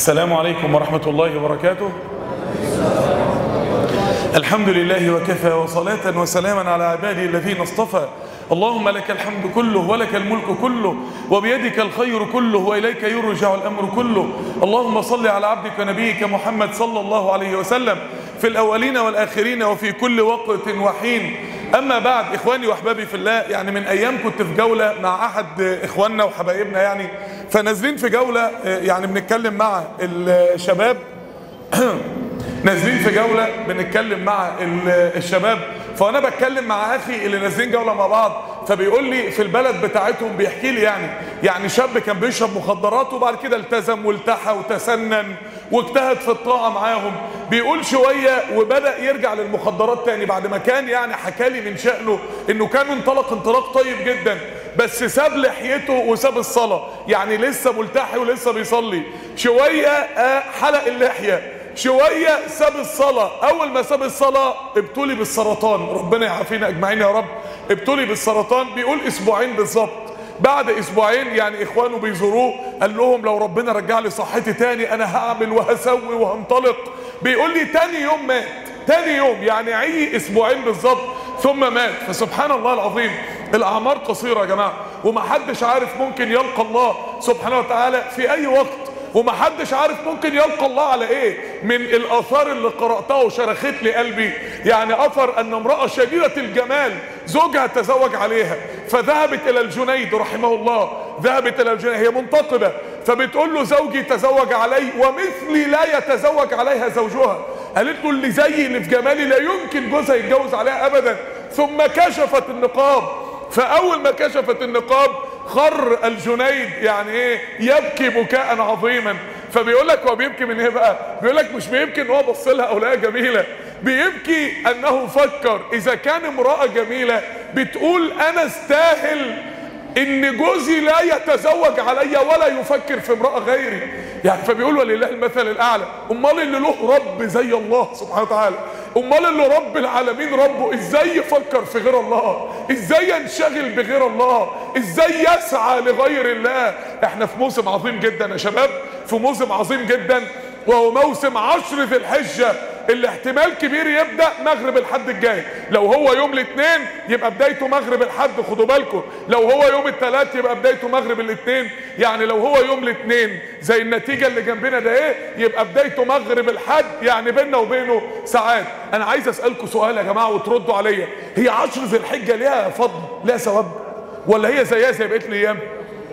السلام عليكم ورحمة الله وبركاته. الحمد لله وكفى وصلاة وسلاما على عباده الذين اصطفى. اللهم لك الحمد كله ولك الملك كله وبيدك الخير كله وإليك يرجع الأمر كله. اللهم صل على عبدك ونبيك محمد صلى الله عليه وسلم في الأولين والآخرين وفي كل وقت وحين. أما بعد إخواني وأحبابي في الله يعني من أيام كنت في جولة مع أحد إخواننا وحبايبنا يعني فنازلين في جولة يعني بنتكلم مع الشباب. نازلين في جولة بنتكلم مع الشباب. فانا بتكلم مع أخي اللي نازلين جولة مع بعض فبيقول لي في البلد بتاعتهم بيحكي لي يعني يعني شاب كان بيشرب مخدرات وبعد كده التزم والتحى وتسنن واجتهد في الطاعه معاهم. بيقول شوية وبدأ يرجع للمخدرات تاني بعد ما كان يعني حكى لي من شأنه إنه كان انطلق انطلاق طيب جدا بس ساب لحيته وساب الصلاة يعني لسه ملتحي ولسه بيصلي. شوية حلق اللحية. شوية ساب الصلاة. أول ما ساب الصلاة ابتلي بالسرطان. ربنا يعافينا أجمعين يا رب. ابتلي بالسرطان بيقول أسبوعين بالظبط. بعد أسبوعين يعني إخوانه بيزوروه قال لهم لو ربنا رجع لي صحتي تاني أنا هعمل وهسوي وهنطلق. بيقول لي تاني يوم مات. تاني يوم يعني عي أسبوعين بالظبط ثم مات. فسبحان الله العظيم. الأعمار قصيرة يا جماعة ومحدش عارف ممكن يلقى الله سبحانه وتعالى في أي وقت. ومحدش عارف ممكن يلقى الله على إيه من الآثار اللي قرأتها وشرخت لي قلبي. يعني أثر أن امرأة شديدة الجمال زوجها تزوج عليها فذهبت إلى الجنيد رحمه الله. ذهبت إلى الجنيد هي منتقبة فبتقول له زوجي تزوج علي ومثلي لا يتزوج عليها زوجها. قالت له اللي زيي اللي في جمالي لا يمكن جوزها يتجوز عليها ابدا. ثم كشفت النقاب فأول ما كشفت النقاب خر الجنيد يعني إيه؟ يبكي بكاء عظيما. فبيقول لك هو بيبكي من إيه بقى؟ بيقول لك مش بيبكي إن هو بص لها أو لقاها جميلة. بيبكي أنه فكر. إذا كان امرأة جميلة بتقول أنا استاهل إن جوزي لا يتزوج علي ولا يفكر في امرأة غيري. يعني فبيقول ولله المثل الأعلى. أمال اللي له رب زي الله سبحانه وتعالى. أمال اللي رب العالمين ربه إزاي يفكر في غير الله؟ إزاي ينشغل بغير الله؟ إزاي يسعى لغير الله؟ إحنا في موسم عظيم جدا يا شباب. في موسم عظيم جدا. وهو موسم عشر ذي الحجة. اللي احتمال كبير يبدأ مغرب الحد الجاي. لو هو يوم الاثنين يبقى بدايته مغرب الحد خدوا بالكم. لو هو يوم الثلاث يبقى بدايته مغرب الاثنين. يعني لو هو يوم الاثنين زي النتيجة اللي جنبنا ده إيه؟ يبقى بدايته مغرب الحد يعني بيننا وبينه ساعات. أنا عايز أسألكم سؤال يا جماعة وتردوا عليا. هي عشر ذي الحجة ليها فضل ليها ثواب؟ ولا هي زيها زي بقية الأيام؟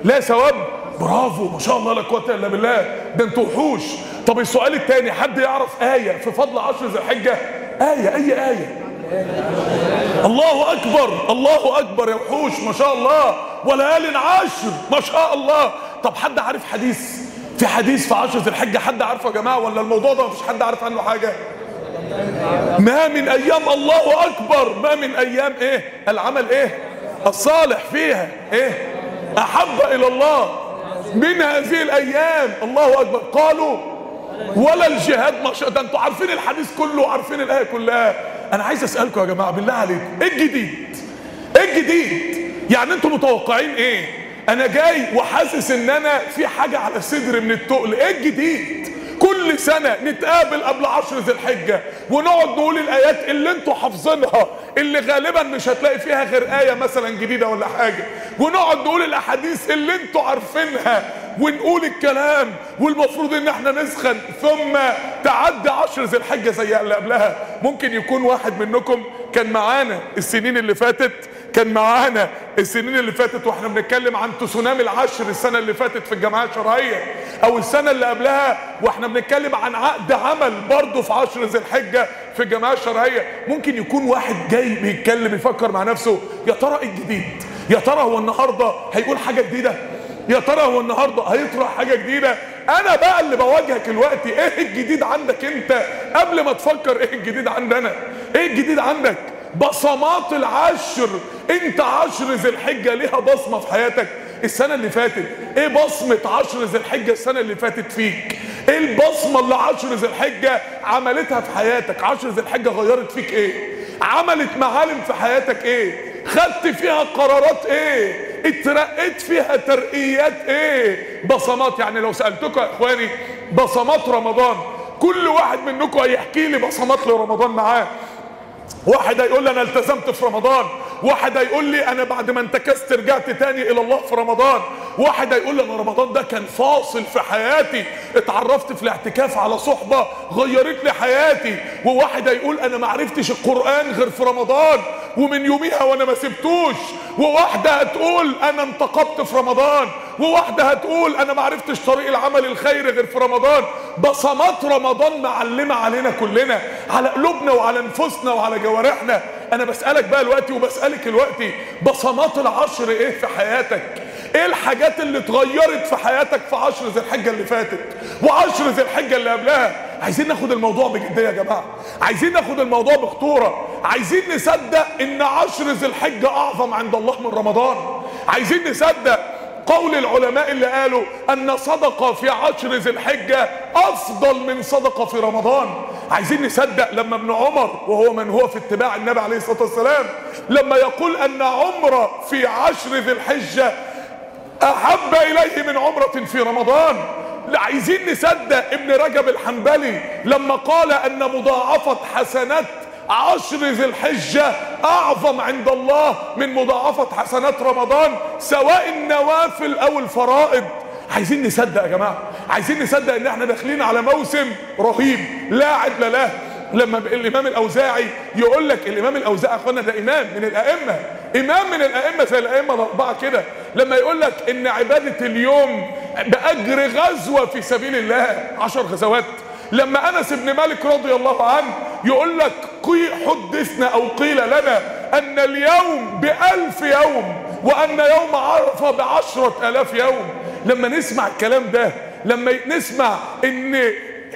لا ثواب؟ برافو ما شاء الله لا قوة إلا بالله. ده أنتوا وحوش. طب السؤال الثاني حد يعرف آية في فضل عشر ذي الحجة؟ آية أي آية؟ الله أكبر الله أكبر يا وحوش ما شاء الله. وليال عشر ما شاء الله. طب حد عارف حديث؟ في حديث في عشر ذي الحجة حد عارفه يا جماعة ولا الموضوع ده مفيش حد عارف عنه حاجة؟ ما من أيام الله أكبر ما من أيام إيه؟ العمل إيه؟ الصالح فيها إيه؟ أحب إلى الله. من هذه الأيام الله أكبر. قالوا ولا الجهاد شاء ده أنتوا عارفين الحديث كله وعارفين الآية كلها. أنا عايز أسألكم يا جماعة بالله عليكم إيه الجديد؟ إيه الجديد؟ يعني أنتوا متوقعين إيه؟ أنا جاي وحاسس إن أنا في حاجة على صدري من التقل. إيه الجديد؟ كل سنة نتقابل قبل عشر ذي الحجة ونقعد نقول الآيات اللي أنتوا حافظينها اللي غالبا مش هتلاقي فيها غير آية مثلا جديدة ولا حاجة. ونقعد نقول الأحاديث اللي أنتوا عارفينها ونقول الكلام والمفروض إن إحنا نسخن. ثم تعدي عشر ذي الحجة زي اللي قبلها. ممكن يكون واحد منكم كان معانا السنين اللي فاتت كان معانا السنين اللي فاتت وإحنا بنتكلم عن تسونامي العشر السنة اللي فاتت في الجماعة الشرعية. أو السنة اللي قبلها وإحنا بنتكلم عن عقد عمل برضه في عشر ذي الحجة في الجماعة الشرعية. ممكن يكون واحد جاي بيتكلم يفكر مع نفسه يا ترى إيه الجديد؟ يا ترى هو النهاردة هيقول حاجة جديدة؟ يا ترى هو النهارده هيطرح حاجة جديدة؟ أنا بقى اللي بواجهك دلوقتي إيه الجديد عندك أنت؟ قبل ما تفكر إيه الجديد عندنا إيه الجديد عندك؟ بصمات العشر أنت عشر ذي الحجة ليها بصمة في حياتك. السنة اللي فاتت. إيه بصمة عشر ذي الحجة السنة اللي فاتت فيك؟ إيه البصمة اللي عشر ذي الحجة عملتها في حياتك؟ عشر ذي الحجة غيرت فيك إيه؟ عملت معالم في حياتك إيه؟ خدت فيها قرارات إيه؟ اترقيت فيها ترقيات إيه؟ بصمات يعني لو سألتكم يا اخواني بصمات رمضان. كل واحد منكم هيحكي لي بصمات لرمضان معاه. واحد هيقول لي أنا التزمت في رمضان. واحد هيقول لي أنا بعد ما انتكست رجعت تاني إلى الله في رمضان. واحد هيقول لي أنا رمضان ده كان فاصل في حياتي. اتعرفت في الاعتكاف على صحبة غيرت لي حياتي. وواحد هيقول أنا ما عرفتش القرآن غير في رمضان. ومن يوميها وأنا ما سبتوش. وواحدة هتقول أنا انتقبت في رمضان. وواحدة هتقول أنا ما عرفتش طريق العمل الخيري غير في رمضان. بصمات رمضان معلمة علينا كلنا على قلوبنا وعلى نفوسنا وعلى جوارحنا. أنا بسألك بقى دلوقتي وبسألك دلوقتي بصمات العشر إيه في حياتك؟ إيه الحاجات اللي اتغيرت في حياتك في عشر ذي الحجة اللي فاتت؟ وعشر ذي الحجة اللي قبلها؟ عايزين ناخد الموضوع بجدية يا جماعة. عايزين ناخد الموضوع بخطورة. عايزين نصدق إن عشر ذي الحجة أعظم عند الله من رمضان. عايزين نصدق قول العلماء اللي قالوا أن صدقة في عشر ذي الحجة أفضل من صدقة في رمضان. عايزين نصدق لما ابن عمر وهو من هو في اتباع النبي عليه الصلاة والسلام لما يقول أن عمرة في عشر ذي الحجة أحب إليه من عمرة في رمضان. عايزين نصدق ابن رجب الحنبلي لما قال أن مضاعفة حسنات عشر ذي الحجة أعظم عند الله من مضاعفة حسنات رمضان سواء النوافل أو الفرائض. عايزين نصدق يا جماعة عايزين نصدق إن إحنا داخلين على موسم رهيب. لا عدل له. لما الإمام الأوزاعي يقول لك الإمام الأوزاعي إخوانا ده إمام من الأئمة. إمام من الأئمة زي الأئمة الأربعة كده. لما يقول لك إن عبادة اليوم بأجر غزوة في سبيل الله عشر غزوات. لما أنس بن مالك رضي الله عنه يقول لك حدثنا أو قيل لنا أن اليوم بألف يوم وأن يوم عرفة بعشرة آلاف يوم. لما نسمع الكلام ده لما نسمع إن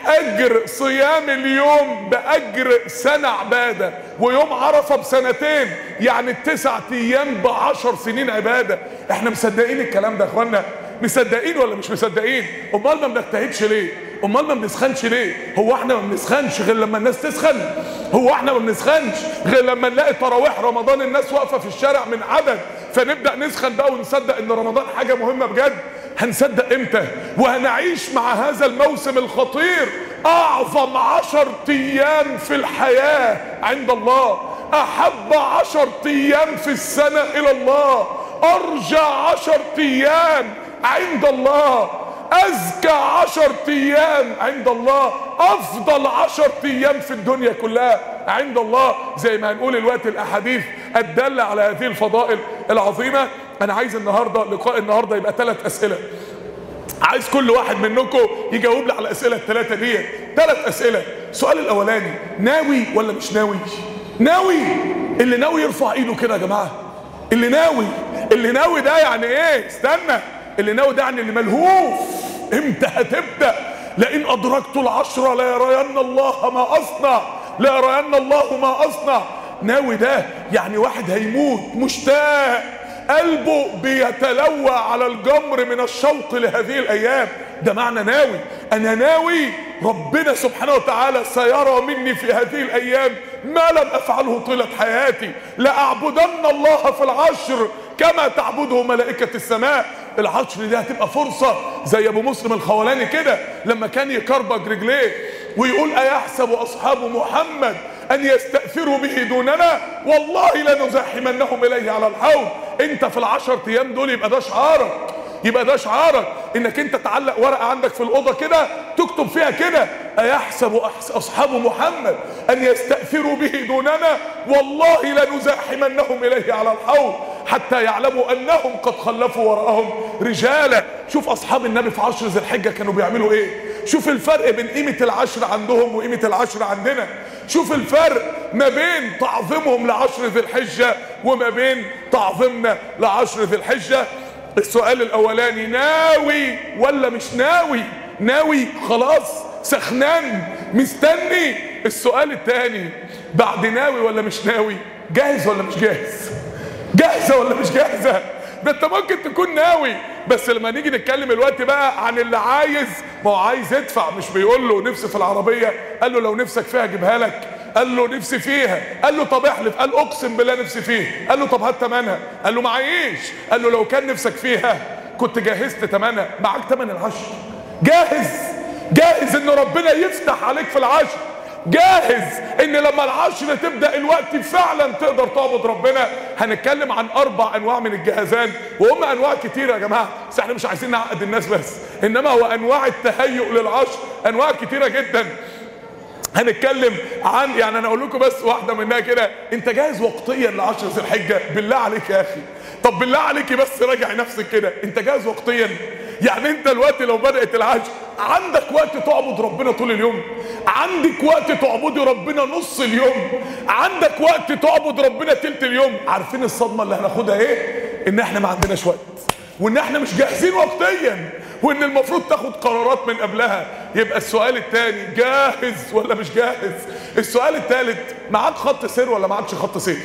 أجر صيام اليوم بأجر سنة عبادة ويوم عرفة بسنتين يعني التسع أيام بعشر سنين عبادة. إحنا مصدقين الكلام ده يا إخوانا؟ مصدقين ولا مش مصدقين؟ أمال ما بنجتهدش ليه؟ امال ما بنسخنش ليه؟ هو إحنا ما بنسخنش غير لما الناس تسخن. هو إحنا ما بنسخنش غير لما نلاقي تراويح رمضان الناس واقفة في الشارع من عدد. فنبدأ نسخن بقى ونصدق إن رمضان حاجة مهمة بجد. هنصدق إمتى؟ وهنعيش مع هذا الموسم الخطير أعظم عشر أيام في الحياة عند الله. أحب عشر أيام في السنة إلى الله. أرجى عشر أيام عند الله. أزكى عشر أيام عند الله أفضل عشر أيام في الدنيا كلها عند الله. زي ما هنقول الوقت الأحاديث الدالة على هذه الفضائل العظيمة. أنا عايز النهاردة لقاء النهاردة يبقى ثلاث أسئلة. عايز كل واحد منكم يجاوب لي على الأسئلة الثلاثه دي ثلاث أسئلة. السؤال الأولاني ناوي ولا مش ناوي؟ ناوي. اللي ناوي يرفع إيده كده يا جماعة. اللي ناوي. اللي ناوي ده يعني إيه؟ استنى. اللي ناوي ده يعني اللي ملهوف. إمتى هتبدأ؟ لئن أدركت العشره لا يرين الله ما أصنع. لا يرين الله ما أصنع. ناوي ده يعني واحد هيموت مشتاق. قلبه بيتلوى على الجمر من الشوق لهذه الأيام. ده معنى ناوي. أنا ناوي ربنا سبحانه وتعالى سيرى مني في هذه الأيام ما لم أفعله طيلة حياتي. لأعبدن الله في العشر. كما تعبده ملائكة السماء. العشر دي هتبقى فرصة زي أبو مسلم الخولاني كده لما كان يكربج رجليه ويقول أيحسب أصحاب محمد أن يستأثروا به دوننا؟ والله لنزاحمنهم إليه على الحوض. أنت في العشر أيام دول يبقى ده شعارك. يبقى ده شعارك. إنك أنت تعلق ورقة عندك في الأوضة كده تكتب فيها كده أيحسب أصحاب محمد أن يستأثروا به دوننا؟ والله لنزاحمنهم إليه على الحوض. حتى يعلموا أنهم قد خلفوا وراءهم رجالا. شوف أصحاب النبي في عشر ذي الحجة كانوا بيعملوا إيه؟ شوف الفرق بين قيمة العشر عندهم وقيمة العشر عندنا. شوف الفرق ما بين تعظيمهم لعشر ذي الحجة وما بين تعظيمنا لعشر ذي الحجة. السؤال الأولاني ناوي ولا مش ناوي؟ ناوي خلاص سخنان مستني. السؤال الثاني بعد ناوي ولا مش ناوي؟ جاهز ولا مش جاهز؟ جاهزة ولا مش جاهزة؟ ده انت ممكن تكون ناوي بس لما نيجي نتكلم الوقت بقى عن اللي عايز ما هو عايز يدفع مش بيقول له نفسي في العربية. قال له لو نفسك فيها اجيبها لك. قال له نفسي فيها. قال له طب احلف. قال اقسم بالله نفسي فيه قال له طب هات ثمنها قال له معيش. قال له لو كان نفسك فيها كنت جهزت ثمنها معاك ثمن العشر. جاهز. جاهز إن ربنا يفتح عليك في العشر. جاهز إن لما العشر تبدأ الوقت فعلا تقدر تعبد ربنا. هنتكلم عن أربع أنواع من الجهازان وهم أنواع كتيره يا جماعة بس إحنا مش عايزين نعقد الناس بس. إنما هو أنواع التهيؤ للعشر أنواع كتيرة جدا. هنتكلم عن يعني أنا أقول لكم بس واحدة منها كده. أنت جاهز وقتيا لعشر ذي الحجة؟ بالله عليك يا أخي. طب بالله عليك بس راجع نفسك كده. أنت جاهز وقتيا؟ يعني انت الوقت لو بدأت العشر عندك وقت تعبد ربنا طول اليوم؟ عندك وقت تعبدي ربنا نص اليوم؟ عندك وقت تعبد ربنا تلت اليوم؟ عارفين الصدمة اللي هناخدها إيه؟ ان إحنا ما عندناش وقت وان إحنا مش جاهزين وقتيا وان المفروض تاخد قرارات من قبلها. يبقى السؤال الثاني جاهز ولا مش جاهز؟ السؤال الثالث معاك خط سير ولا معاكش خط سير؟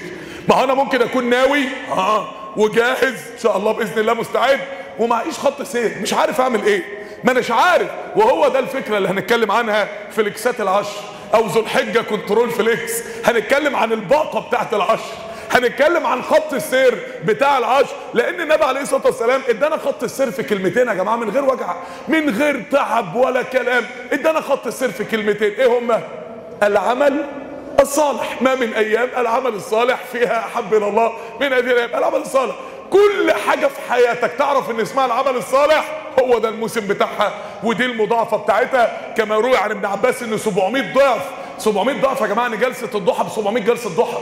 ما أنا ممكن أكون ناوي آه وجاهز إن شاء الله بإذن الله مستعد. ومعيش خط سير مش عارف اعمل إيه. ما اناش عارف. وهو ده الفكرة اللي هنتكلم عنها في الفلكسات العشر أو ذو الحجة control flex هنتكلم عن الباقة بتاعت العشر. هنتكلم عن خط السير بتاع العشر. لأن النبي عليه الصلاة والسلام إدانا خط السير في كلمتين يا جماعة من غير وجع من غير تعب ولا كلام. إدانا خط السير في كلمتين. إيه هما؟ العمل الصالح. ما من أيام العمل الصالح فيها احب إلى الله. من هذه الأيام العمل الصالح. كل حاجة في حياتك. تعرف إن اسمها العمل الصالح هو ده الموسم بتاعها ودي المضاعفة بتاعتها. كما روي عن ابن عباس إن 700 ضعف 700 ضعف يا جماعة إن جلسة الضحى ب 700 جلسة ضحى.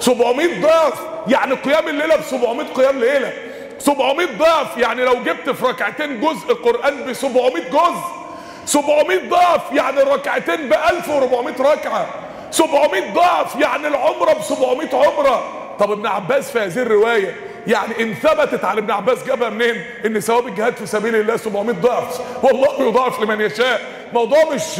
700 ضعف يعني قيام الليلة ب 700 قيام ليلة. 700 ضعف يعني لو جبت في ركعتين جزء قرآن ب 700 جزء. 700 ضعف يعني الركعتين ب 1400 ركعة. 700 ضعف يعني العمرة ب 700 عمرة. طب ابن عباس في هذه الرواية يعني إن ثبتت عن ابن عباس جابها منين؟ إن ثواب الجهاد في سبيل الله 700 ضعف. والله يضاعف لمن يشاء. موضوع مش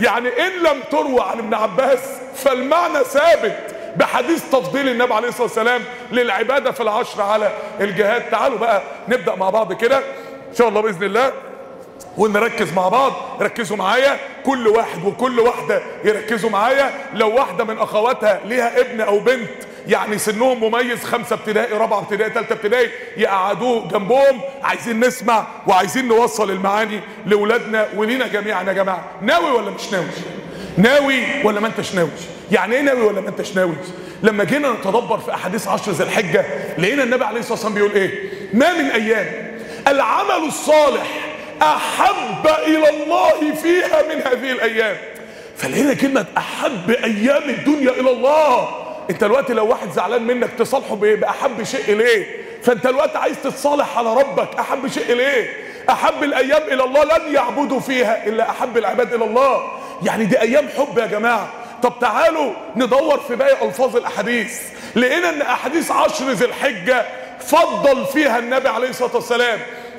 يعني إن لم تروى عن ابن عباس فالمعنى ثابت بحديث تفضيل النبي عليه الصلاة والسلام للعبادة في العشر على الجهاد. تعالوا بقى نبدأ مع بعض كده. إن شاء الله بإذن الله. ونركز مع بعض. ركزوا معايا. كل واحد وكل واحدة يركزوا معايا. لو واحدة من أخواتها ليها ابن أو بنت يعني سنهم مميز خمسة ابتدائي رابعة ابتدائي تالتة ابتدائي يقعدوه جنبهم عايزين نسمع وعايزين نوصل المعاني لولادنا ولينا جميعا يا جماعة. ناوي ولا مش ناوي؟ ناوي ولا ما انتش ناوي؟ يعني إيه ناوي ولا ما انتش ناوي؟ لما جينا نتدبر في أحاديث عشر ذي الحجة لقينا النبي عليه الصلاة والسلام بيقول إيه؟ ما من أيام العمل الصالح أحب إلى الله فيها من هذه الأيام. فلقينا كلمة أحب أيام الدنيا إلى الله. انت دلوقتي لو واحد زعلان منك تصالحه بإيه؟ بأحب شيء اليه فانت دلوقتي عايز تتصالح على ربك أحب شيء اليه أحب الأيام إلى الله لن يعبدوا فيها إلا أحب العباد إلى الله. يعني دي أيام حب يا جماعة. طب تعالوا ندور في باقي ألفاظ الأحاديث. لقينا إن أحاديث عشر ذي الحجة فضل فيها النبي عليه الصلاة والسلام.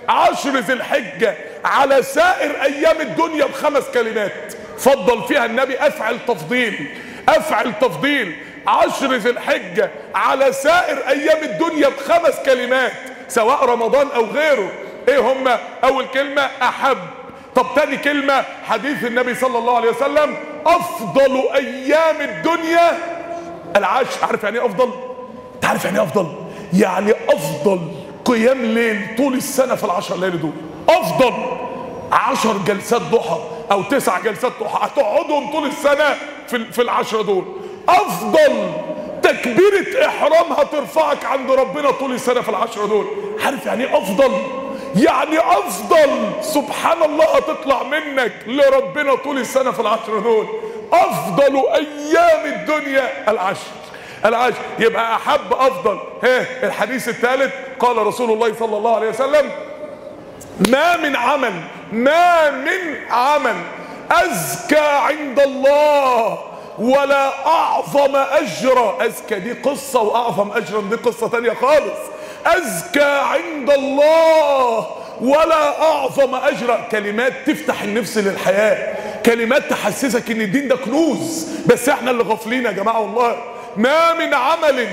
عشر ذي الحجة على سائر أيام الدنيا بخمس كلمات. فضل فيها النبي أفعل تفضيل أفعل تفضيل. عشر ذي الحجة على سائر أيام الدنيا بخمس كلمات سواء رمضان أو غيره. إيه هما أول كلمة أحب. طب تاني كلمة حديث النبي صلى الله عليه وسلم أفضل أيام الدنيا العشر. عارف يعني إيه أفضل؟ أنت عارف يعني إيه أفضل؟ يعني أفضل قيام ليل طول السنة في العشر ليالي دول. أفضل عشر جلسات ضحى أو تسع جلسات ضحى هتقعدهم طول السنة في, العشرة دول. أفضل تكبيرة احرام هترفعك عند ربنا طول السنة في العشرة دول. عارف يعني إيه أفضل؟ يعني أفضل سبحان الله هتطلع منك لربنا طول السنة في العشرة دول. أفضل أيام الدنيا العشر. العشر. يبقى أحب أفضل. ها الحديث الثالث قال رسول الله صلى الله عليه وسلم ما من عمل ما من عمل أزكى عند الله ولا أعظم اجرا أزكى دي قصة وأعظم اجرا دي قصة تانية خالص. أزكى عند الله ولا أعظم اجرا كلمات تفتح النفس للحياة. كلمات تحسسك إن الدين ده كنوز. بس إحنا اللي غافلين يا جماعة والله. ما من عمل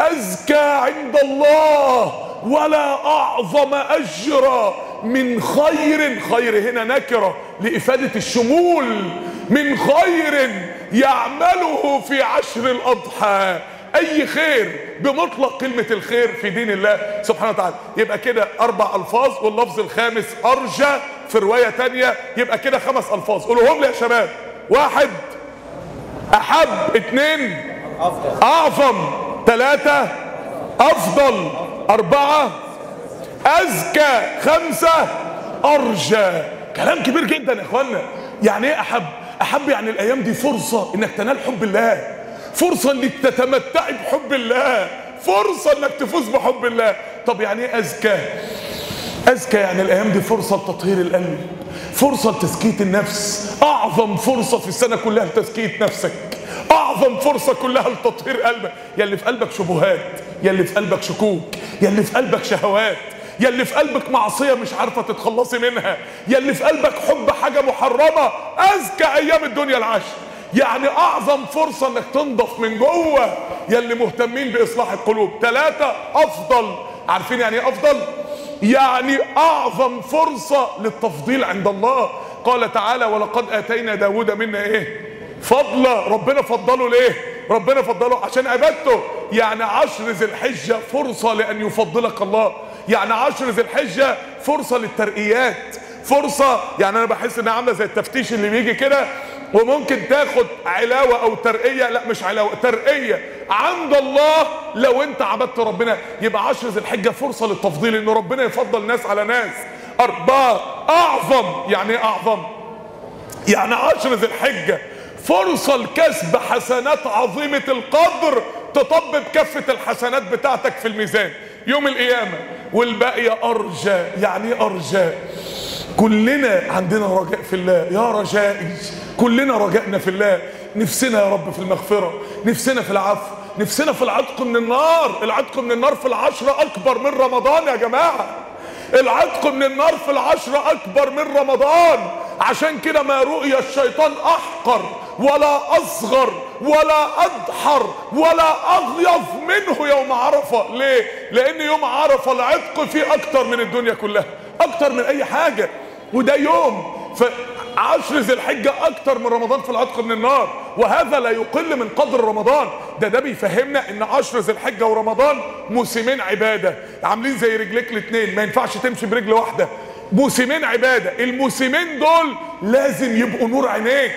أزكى عند الله ولا أعظم أجرا من خير. خير هنا نكرة لإفادة الشمول. من خير يعمله في عشر الأضحى. أي خير؟ بمطلق كلمة الخير في دين الله سبحانه وتعالى. يبقى كده أربع ألفاظ واللفظ الخامس أرجى. في رواية تانية يبقى كده خمس ألفاظ. قولوهم لي يا شباب. واحد أحب. اتنين أعظم. ثلاثة أفضل. أربعة أزكى. خمسة أرجى. كلام كبير جدا يا إخوانا يعني إيه أحب؟ أحب يعني الأيام دي فرصة إنك تنال حب الله. فرصة إنك تتمتعي بحب الله. فرصة إنك تفوز بحب الله. طب يعني إيه أزكى؟ أزكى يعني الأيام دي فرصة لتطهير القلب. فرصة لتزكية النفس. أعظم فرصة في السنة كلها لتزكية نفسك. أعظم فرصة كلها لتطهير قلبك. يا اللي في قلبك شبهات. يا اللي في قلبك شكوك. يا اللي في قلبك شهوات. يا اللي في قلبك معصية مش عارفة تتخلصي منها. يا اللي في قلبك حب حاجة محرمة أزكى أيام الدنيا العشر. يعني أعظم فرصة إنك تنضف من جوه يا اللي مهتمين بإصلاح القلوب. ثلاثة أفضل. عارفين يعني إيه أفضل؟ يعني أعظم فرصة للتفضيل عند الله. قال تعالى ولقد آتينا داود منا إيه؟ فضلا. ربنا فضله ليه؟ ربنا فضله عشان عبادته. يعني عشر ذي الحجة فرصة لأن يفضلك الله. يعني عشر ذي الحجة فرصة للترقيات. فرصة يعني أنا بحس إنها عاملة زي التفتيش اللي بيجي كده وممكن تاخد علاوة أو ترقية. لا مش علاوة ترقية. عند الله لو أنت عبدت ربنا يبقى عشر ذي الحجة فرصة للتفضيل إن ربنا يفضل ناس على ناس. أربعة أعظم يعني إيه أعظم؟ يعني عشر ذي الحجة فرصة لكسب حسنات عظيمة القدر تطبب كفة الحسنات بتاعتك في الميزان. يوم القيامة والباقية أرجى يعني إيه أرجى؟ كلنا عندنا رجاء في الله. يا رجائي كلنا رجائنا في الله. نفسنا يا رب في المغفرة نفسنا في العفو نفسنا في العتق من النار. العتق من النار في العشرة أكبر من رمضان يا جماعة. العتق من النار في العشرة أكبر من رمضان. عشان كده ما رؤي الشيطان أحقر ولا أصغر ولا أدحر ولا أغيظ منه يوم عرفة. ليه؟ لأن يوم عرفة العتق فيه أكتر من الدنيا كلها أكتر من أي حاجة. وده يوم فعشر ذي الحجة أكتر من رمضان في العتق من النار وهذا لا يقل من قدر رمضان. ده ده بيفهمنا إن عشر ذي الحجة ورمضان موسمين عبادة. عاملين زي رجليك الاتنين ما ينفعش تمشي برجل واحدة. موسمين عبادة الموسمين دول لازم يبقوا نور عينيك.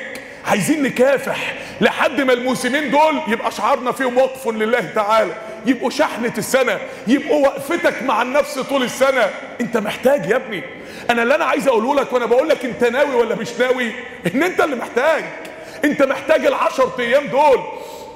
عايزين نكافح لحد ما الموسمين دول يبقى شعارنا فيهم وقف لله تعالى. يبقوا شحنة السنة يبقوا وقفتك مع النفس طول السنة. أنت محتاج يا ابني أنا اللي أنا عايز اقوله لك وأنا بقول لك انت ناوي ولا مش ناوي ان انت اللي محتاج. انت محتاج العشر أيام دول.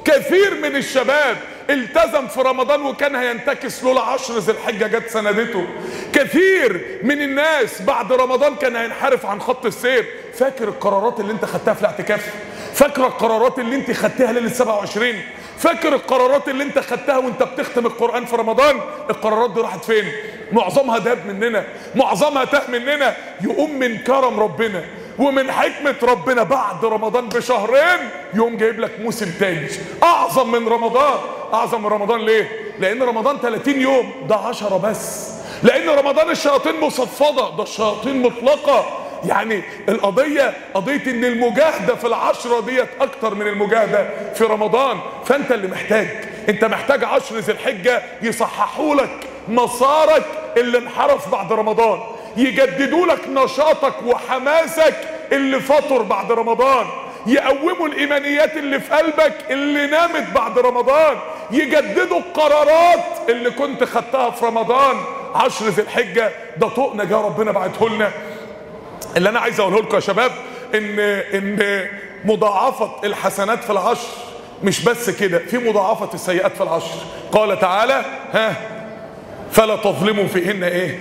كثير من الشباب التزم في رمضان وكان هينتكس لولا عشر ذي الحجة جت سندته. كثير من الناس بعد رمضان كان هينحرف عن خط السير. فاكر القرارات اللي انت خدتها في الاعتكاف؟ فاكر القرارات اللي انت خدتها ليلة 27 فاكر القرارات اللي انت خدتها وانت بتختم القرآن في رمضان؟ القرارات دي راحت فين؟ معظمها داب مننا معظمها تاه مننا. يقوم من كرم ربنا ومن حكمة ربنا بعد رمضان بشهرين يقوم جايب لك موسم تاني أعظم من رمضان. أعظم من رمضان ليه؟ لأن رمضان 30 يوم ده 10 بس. لأن رمضان الشياطين مصفدة ده الشياطين مطلقة. يعني القضية قضية إن المجاهدة في العشرة ديت أكتر من المجاهدة في رمضان فأنت اللي محتاج أنت محتاج عشر ذي الحجة يصححوا لك مسارك اللي انحرف بعد رمضان يجددوا لك نشاطك وحماسك اللي فطر بعد رمضان يقوموا الإيمانيات اللي في قلبك اللي نامت بعد رمضان يجددوا القرارات اللي كنت خدتها في رمضان. عشر ذي الحجة ده طوق نجاة ربنا بعته لنا. اللي أنا عايز أقوله لكم يا شباب إن إن مضاعفة الحسنات في العشر مش بس كده في مضاعفة السيئات في العشر. قال تعالى ها فلا تظلموا فيهن إيه؟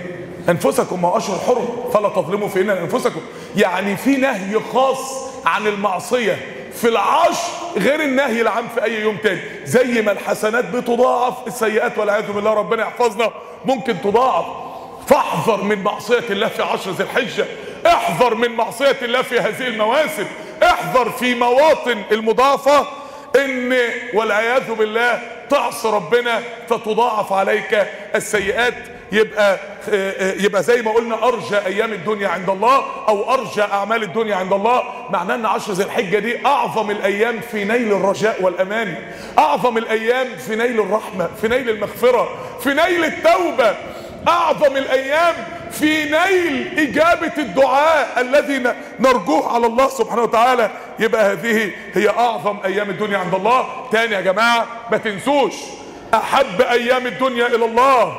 أنفسكم. ما أشهر حرم. فلا تظلموا فيهن أنفسكم. يعني في نهي خاص عن المعصية في العشر غير النهي العام في أي يوم تاني. زي ما الحسنات بتضاعف السيئات والعياذ بالله ربنا يحفظنا ممكن تضاعف. فاحذر من معصية الله في عشر ذي الحجة. احذر من معصية الله في هذه المواسم. احذر في مواطن المضافة إن والعياذ بالله تعصي ربنا فتضاعف عليك السيئات. يبقى يبقى زي ما قلنا أرجى أيام الدنيا عند الله أو أرجى أعمال الدنيا عند الله. معناه إن عشر ذي الحجة دي أعظم الأيام في نيل الرجاء والأمان. أعظم الأيام في نيل الرحمة في نيل المغفرة في نيل التوبة. أعظم الأيام في نيل إجابة الدعاء الذي نرجوه على الله سبحانه وتعالى. يبقى هذه هي أعظم أيام الدنيا عند الله. تاني يا جماعة ما تنسوش أحب أيام الدنيا إلى الله.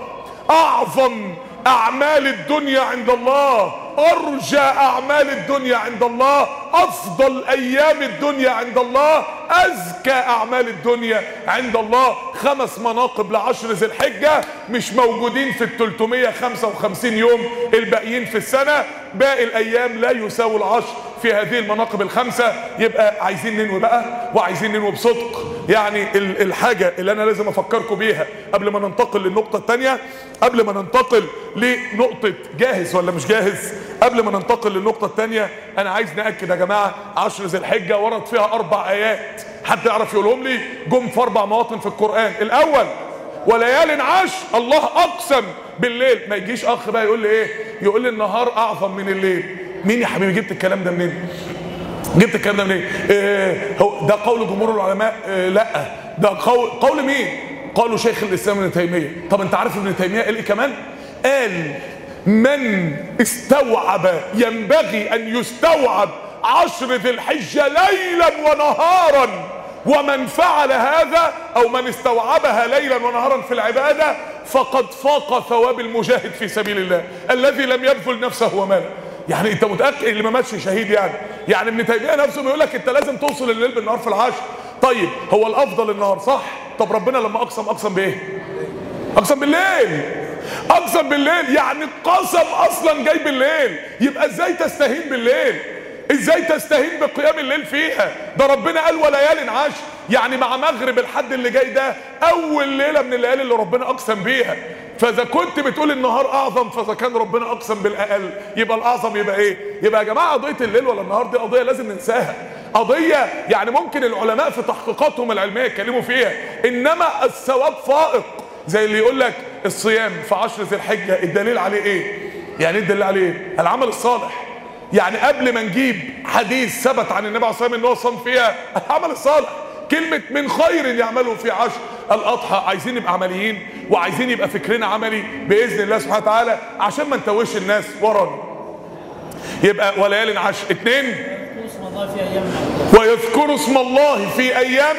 أعظم أعمال الدنيا عند الله. أرجى أعمال الدنيا عند الله أفضل أيام الدنيا عند الله أزكى أعمال الدنيا عند الله. خمس مناقب لعشر ذي الحجة مش موجودين في ال 355 يوم الباقيين في السنة. باقي الأيام لا يساوي العشر. في هذه المناقب الخمسة يبقى عايزين ننوي بقى وعايزين ننوي بصدق. يعني الحاجة اللي أنا لازم أفكركم بيها قبل ما ننتقل للنقطة الثانية قبل ما ننتقل لنقطة جاهز ولا مش جاهز قبل ما ننتقل للنقطة الثانية أنا عايز نأكد يا جماعة عشر ذي الحجة ورد فيها أربع آيات. حد يعرف يقولهم لي؟ جم في أربع مواطن في القرآن. الأول وليال عشر الله أقسم بالليل. ما يجيش أخ بقى يقول لي إيه؟ يقول لي النهار أعظم من الليل. مين يا حبيبي؟ جبت الكلام ده منين؟ جبت الكلام ده منين؟ إيه هو ده قول جمهور العلماء؟ إيه لا. ده قول قول مين؟ قالوا شيخ الإسلام ابن تيمية. طب انت عارف ابن تيمية قال إيه كمان؟ قال من استوعب ينبغي أن يستوعب عشر ذي الحجة ليلا ونهارا ومن فعل هذا أو من استوعبها ليلا ونهارا في العبادة فقد فاق ثواب المجاهد في سبيل الله الذي لم يبذل نفسه وماله. يعني انت متأكد اللي ما ماتش شهيد يعني؟ يعني ابن تيمية نفسه بيقول لك انت لازم توصل الليل بالنهار في العشر. طيب هو الأفضل النهار صح؟ طب ربنا لما أقسم أقسم بإيه؟ أقسم بالليل. أقسم بالليل يعني القسم أصلا جاي بالليل. يبقى إزاي تستهين بالليل؟ إزاي تستهين بقيام الليل فيها؟ ده ربنا قال وليال عشر يعني مع مغرب الحد اللي جاي ده أول ليلة من الليالي اللي ربنا أقسم بيها. فإذا كنت بتقول النهار أعظم فإذا كان ربنا أقسم بالأقل. يبقى الأعظم يبقى إيه؟ يبقى يا جماعة قضية الليل ولا النهار دي قضية لازم ننساها. قضية يعني ممكن العلماء في تحقيقاتهم العلمية يتكلموا فيها. إنما الثواب فائق. زي اللي يقول لك الصيام في عشر ذي الحجة الدليل عليه إيه؟ يعني إيه الدليل عليه إيه؟ العمل الصالح. يعني قبل ما نجيب حديث ثبت عن النبي عليه الصلاة والسلام إن هو صام فيها العمل الصالح. كلمة من خير يعمله في عشر الأضحى. عايزين نبقى عمليين وعايزين يبقى فكرنا عملي بإذن الله سبحانه وتعالى عشان ما نتوهش الناس ورانا. يبقى وليال عشر اتنين. ويذكروا اسم الله في أيام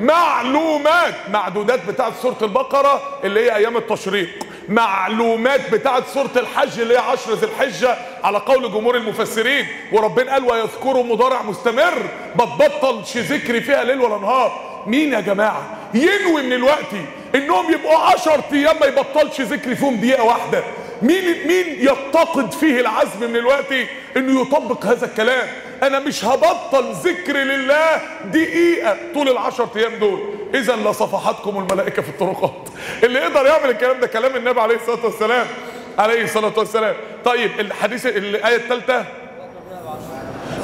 معلومات معدودات بتاعت سورة البقرة اللي هي أيام التشريق. معلومات بتاعت سورة الحج اللي هي عشر ذي الحجة على قول جمهور المفسرين. وربنا قال ويذكروا مضارع مستمر. ما تبطلش ذكر فيها ليل ولا نهار. مين يا جماعة؟ ينوي من الوقت إنهم يبقوا عشر أيام ما يبطلش ذكر فيهم دقيقة واحدة. مين مين يتقد فيه العزم من الوقت إنه يطبق هذا الكلام؟ أنا مش هبطل ذكر لله دقيقة طول العشر أيام دول. اذا لصفحتكم الملائكة في الطرقات. اللي يقدر يعمل الكلام ده كلام النبي عليه الصلاة والسلام. عليه الصلاة والسلام. طيب الحديث الآية الثالثة.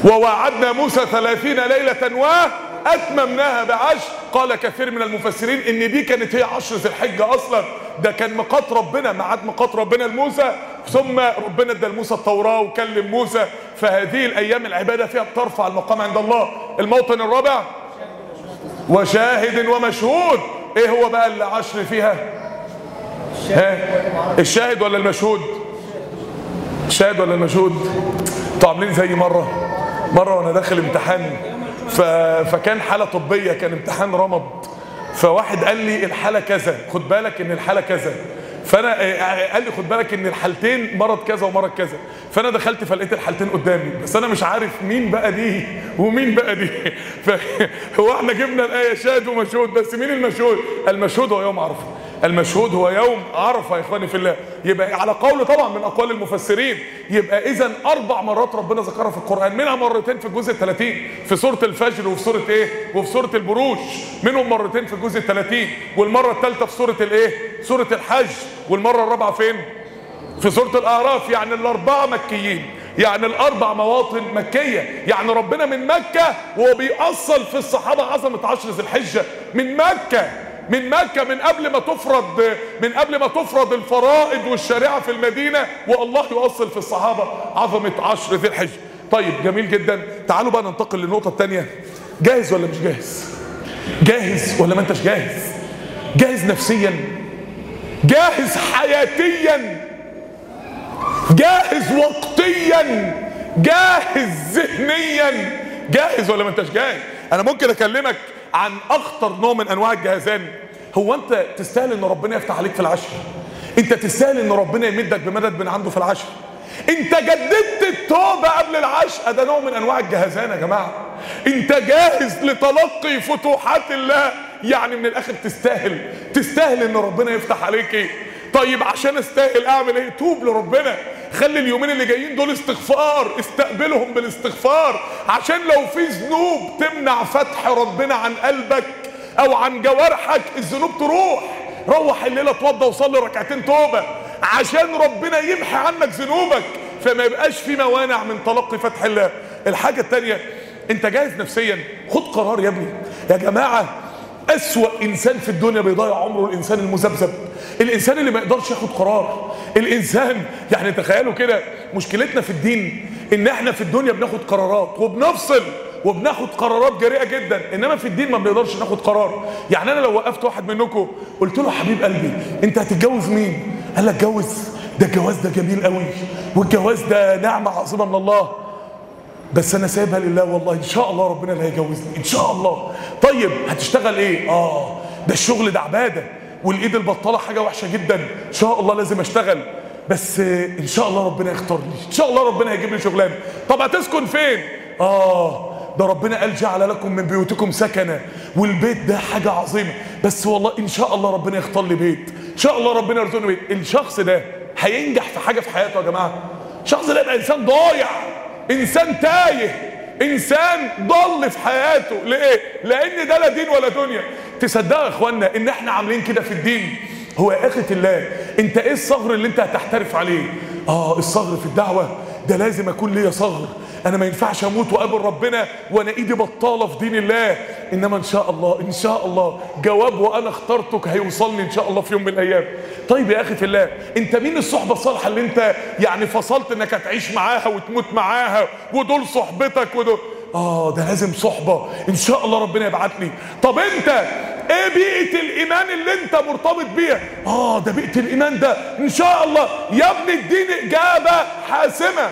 ووعدنا موسى ثلاثين ليلة وأتممناها بعشر. قال كثير من المفسرين إن دي كانت هي عشر ذي الحجة أصلا. ده كان ميقات ربنا ميعاد ميقات ربنا لموسى ثم ربنا ادى لموسى التوراة وكلم موسى. فهذه الأيام العبادة فيها بترفع المقام عند الله. الموطن الرابع وشاهد ومشهود. إيه هو بقى العشر فيها؟ ها؟ الشاهد ولا المشهود؟ الشاهد ولا المشهود؟ أنتوا عاملين زي مرة مرة وأنا داخل امتحان. ف... فكان حالة طبية كان امتحان رمض. فواحد قال لي الحالة كذا خد بالك إن الحالة كذا. فأنا قال لي خد بالك إن الحالتين مرض كذا ومرض كذا. فأنا دخلت فلقيت الحالتين قدامي. بس أنا مش عارف مين بقى دي ومين بقى دي. فهو إحنا جبنا الآية شاهد ومشهود بس مين المشهود؟ المشهود هو يوم عرفة. المشهود هو يوم عرفة يا إخواني في الله. يبقى على قول طبعا من أقوال المفسرين يبقى اذا أربع مرات ربنا ذكرها في القرآن منها مرتين في الجزء 30 في سورة الفجر وفي سورة إيه؟ وفي سورة البروج. منهم مرتين في الجزء 30 والمرة الثالثة في سورة الإيه؟ سورة الحج. والمرة الرابعة فين؟ في سورة الأعراف يعني الأربعة مكيين يعني الأربع مواطن مكية. يعني ربنا من مكة وهو بيأصل في الصحابة عظمة عشر ذي الحجة. من مكة من مكة من قبل ما تفرض من قبل ما تفرض الفرائض والشريعة في المدينة. والله يؤصل في الصحابة عظمة عشر ذي الحجة. طيب جميل جدا. تعالوا بقى ننتقل للنقطة الثانية جاهز ولا مش جاهز؟ جاهز ولا ما انتش جاهز؟ جاهز نفسيا؟ جاهز حياتيا؟ جاهز وقتيا؟ جاهز ذهنيا؟ جاهز ولا ما انتش جاهز؟ أنا ممكن أكلمك عن أخطر نوع من أنواع الجهازان. هو أنت تستاهل إن ربنا يفتح عليك في العشر. أنت تستاهل إن ربنا يمدك بمدد من عنده في العشر. أنت جددت التوبة قبل العشق ده نوع من أنواع الجهزان يا جماعة. أنت جاهز لتلقي فتوحات الله. يعني من الآخر تستاهل. تستاهل إن ربنا يفتح عليك إيه؟ طيب عشان استاهل اعمل إيه؟ توب لربنا. خلي اليومين اللي جايين دول استغفار استقبلهم بالاستغفار. عشان لو في ذنوب تمنع فتح ربنا عن قلبك أو عن جوارحك الذنوب تروح. روح الليلة اتوضى وصلي ركعتين توبة. عشان ربنا يمحي عنك ذنوبك. فما يبقاش في موانع من تلقي فتح الله. الحاجة الثانية انت جاهز نفسيا؟ خد قرار يا ابني. يا جماعة أسوأ إنسان في الدنيا بيضيع عمره الإنسان المذبذب. الإنسان اللي ما يقدرش ياخد قرار. الإنسان يعني تخيلوا كده مشكلتنا في الدين إن إحنا في الدنيا بناخد قرارات وبنفصل وبناخد قرارات جريئة جدا إنما في الدين ما بنقدرش ناخد قرار. يعني أنا لو وقفت واحد منكم قلت له حبيب قلبي أنت هتتجوز مين؟ قال لك اتجوز ده الجواز ده جميل قوي والجواز ده نعمة عظيمة من الله. بس أنا سايبها لله والله إن شاء الله ربنا اللي هيجوزني إن شاء الله. طيب هتشتغل إيه؟ آه ده الشغل ده عبادة. والإيد البطالة حاجة وحشة جدا. إن شاء الله لازم أشتغل. بس إن شاء الله ربنا يختار لي. إن شاء الله ربنا هيجيب لي شغلانة. طب هتسكن فين؟ آه ده ربنا قال جعل لكم من بيوتكم سكنا والبيت ده حاجة عظيمة. بس والله إن شاء الله ربنا يختار لي بيت. إن شاء الله ربنا يرزقني بيت. الشخص ده هينجح في حاجة في حياته يا جماعة. الشخص ده يبقى إنسان ضايع. إنسان تايه. إنسان ضل في حياته. ليه؟ لأن ده لا دين ولا دنيا. تصدقوا يا اخوانا ان إحنا عاملين كده في الدين؟ هو يا أخي الله انت إيه الصغر اللي انت هتحترف عليه؟ آه الصغر في الدعوة ده لازم أكون ليا صغر. أنا ما ينفعش أموت وأقابل ربنا وأنا إيدي بطالة في دين الله. إنما إن شاء الله إن شاء الله جواب وأنا اخترتك هيوصلني إن شاء الله في يوم من الأيام. طيب يا أخي في الله أنت مين الصحبة الصالحة اللي أنت يعني فصلت إنك هتعيش معاها وتموت معاها؟ ودول صحبتك ودول آه ده لازم صحبة. إن شاء الله ربنا يبعت لي. طب أنت إيه بيئة الإيمان اللي أنت مرتبط بيها؟ آه ده بيئة الإيمان ده. إن شاء الله. يا ابني الدين إجابة حاسمة.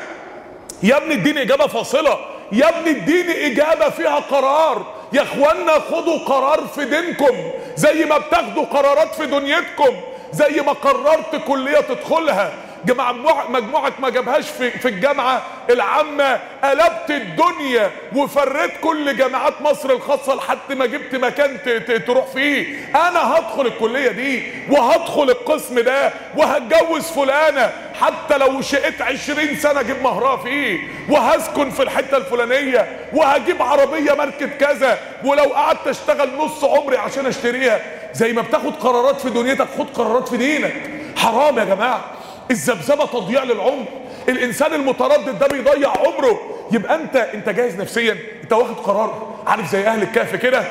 يا ابني اديني إجابة فاصلة. يا ابني اديني إجابة فيها قرار. يا إخوانا خدوا قرار في دينكم. زي ما بتاخدوا قرارات في دنيتكم. زي ما قررت كلية تدخلها. مجموعة مجموعة ما جابهاش في, في الجامعة. العامة قلبت الدنيا وفريت كل جامعات مصر الخاصة لحد ما جبت مكان تروح فيه. أنا هدخل الكلية دي وهدخل القسم ده وهتجوز فلانة. حتى لو شقيت عشرين سنة أجيب مهرها فيه وهسكن في الحتة الفلانية وهجيب عربية ماركة كذا. ولو قعدت أشتغل نص عمري عشان أشتريها. زي ما بتاخد قرارات في دنيتك خد قرارات في دينك. حرام يا جماعة. الذبذبه تضييع للعمر. الإنسان المتردد ده بيضيع عمره. يبقى أنت أنت جاهز نفسيا؟ أنت واخد قرار؟ عارف زي أهل الكهف كده؟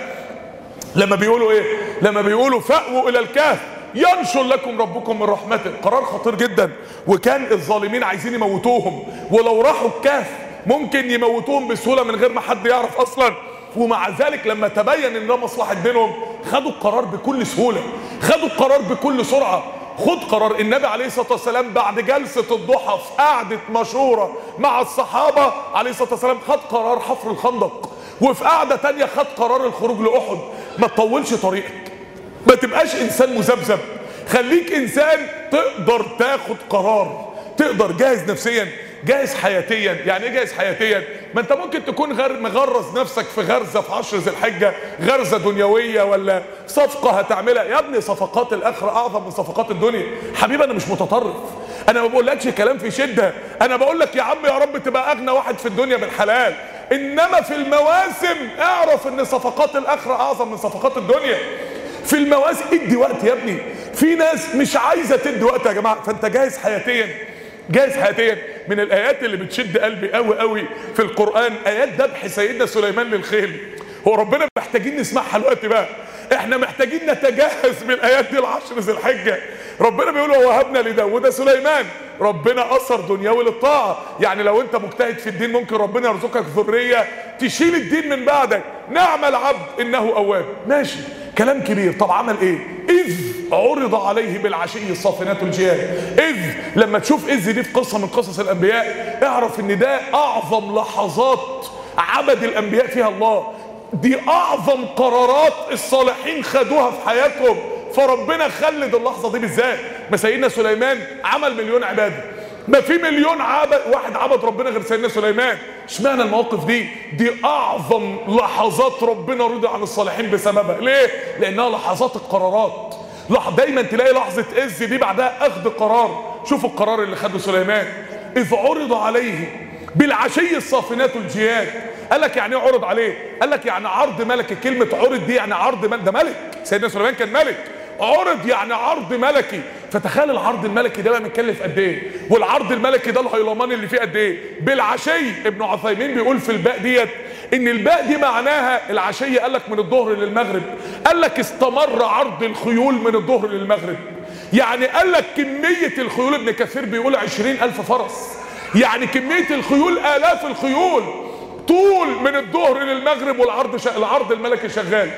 لما بيقولوا إيه؟ لما بيقولوا فأووا إلى الكهف ينشر لكم ربكم من رحمته. قرار خطير جدا. وكان الظالمين عايزين يموتوهم. ولو راحوا الكهف ممكن يموتوهم بسهولة من غير ما حد يعرف أصلا. ومع ذلك لما تبين إن ده مصلحة دينهم خدوا القرار بكل سهولة. خدوا القرار بكل سرعة. خد قرار. النبي عليه الصلاة والسلام بعد جلسة الضحى في قعدة مشوره مع الصحابة عليه الصلاة والسلام خد قرار حفر الخندق وفي قعدة تانية خد قرار الخروج لأحد. ما تطولش طريقك. ما تبقاش إنسان مذبذب. خليك إنسان تقدر تاخد قرار تقدر جاهز نفسيا. جاهز حياتيا. يعني إيه جاهز حياتيا؟ ما أنت ممكن تكون غير مغرز نفسك في غرزة في عشر ذي الحجة غرزة دنيوية ولا صفقة هتعملها؟ يا ابني صفقات الآخرة أعظم من صفقات الدنيا. حبيبي أنا مش متطرف. أنا ما بقولكش كلام في شدة. أنا بقول لك يا عم يا رب تبقى أغنى واحد في الدنيا بالحلال. إنما في المواسم اعرف إن صفقات الآخرة أعظم من صفقات الدنيا. في المواسم ادي وقت يا ابني. في ناس مش عايزة تدي وقت يا جماعة. فأنت جاهز حياتيا. جاهز حياتيا. من الآيات اللي بتشد قلبي قوي قوي في القرآن. آيات ذبح سيدنا سليمان للخيل. هو ربنا محتاجين نسمعها الوقت بقى. إحنا محتاجين نتجهز بالايات دي العشر ذي الحجة. ربنا بيقول ووهبنا لداود سليمان. ربنا أثر دنيوي للطاعة. يعني لو أنت مجتهد في الدين ممكن ربنا يرزقك ذرية تشيل الدين من بعدك. نعم العبد إنه أواب. ماشي. كلام كبير. طب عمل إيه؟ إذ عرض عليه بالعشي الصافنات الجياد إذ لما تشوف إذ دي في قصة من قصص الأنبياء اعرف إن ده أعظم لحظات عبد الأنبياء فيها الله. دي أعظم قرارات الصالحين خدوها في حياتهم. فربنا خلد اللحظة دي بالذات. ما سيدنا سليمان عمل مليون عبادة. ما في مليون عبد واحد عبد ربنا غير سيدنا سليمان. اشمعنى المواقف دي؟ دي أعظم لحظات ربنا رضي عن الصالحين بسببها. ليه؟ لأنها لحظات القرارات. لح دايما تلاقي لحظة عز دي بعدها أخذ قرار. شوفوا القرار اللي خده سليمان. إذ عرض عليه بالعشي الصافنات الجياد قال لك يعني إيه عرض عليه؟ قال لك يعني عرض ملكي كلمة عرض دي يعني عرض ملك ده ملك. سيدنا سليمان كان ملك. عرض يعني عرض ملكي. فتخيل العرض الملكي ده بقى متكلف قد إيه؟ والعرض الملكي ده الهيلمان اللي فيه قد إيه؟ بالعشي. ابن عثيمين بيقول في الباء ديت إن الباء دي معناها العشيه قال لك من الظهر للمغرب. قال لك استمر عرض الخيول من الظهر للمغرب. يعني قال لك كمية الخيول ابن كثير بيقول عشرين ألف فرس. يعني كمية الخيول آلاف الخيول. طول من الظهر للمغرب والعرض شا... العرض الملكي شغال.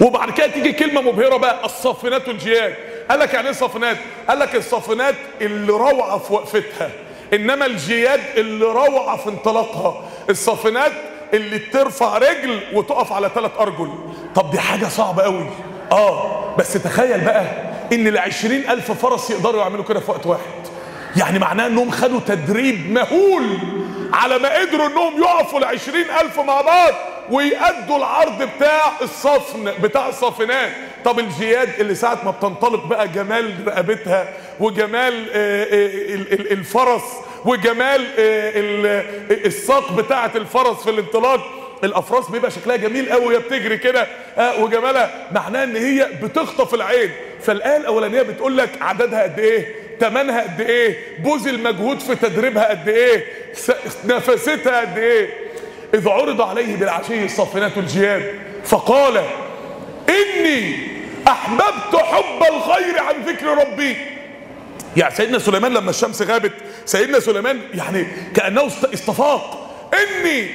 وبعد كده تيجي كلمة مبهرة بقى الصافنات الجياد قال لك يعني إيه الصافنات قال لك الصافنات اللي روعة في وقفتها إنما الجياد اللي روعة في انطلاقها. الصافنات اللي ترفع رجل وتقف على ثلاث أرجل. طب دي حاجة صعبة قوي آه بس تخيل بقى إن العشرين ألف فرس يقدروا يعملوا كده في وقت واحد. يعني معناه إنهم خدوا تدريب مهول على ما قدروا إنهم يقفوا العشرين ألف مع بعض ويأدوا العرض بتاع الصفن بتاع الصافنات طب الجياد اللي ساعة ما بتنطلق بقى جمال رقبتها وجمال آه، آه، ال- ال- الفرس وجمال آه، ال- الساق بتاعة الفرس في الانطلاق الأفراس بيبقى شكلها جميل قوي وهي بتجري كده وجمالها معناه إن هي بتخطف العين. فالآية الأولانية بتقول لك عددها قد إيه؟ تمنها قد إيه؟ بذل مجهود في تدريبها قد إيه؟ نفستها قد إيه؟ إذ عرض عليه بالعشي الصافنات الجياد فقال إني أحببت حب الخير عن ذكر ربي. يعني سيدنا سليمان لما الشمس غابت سيدنا سليمان يعني كأنه است- استفاق. إني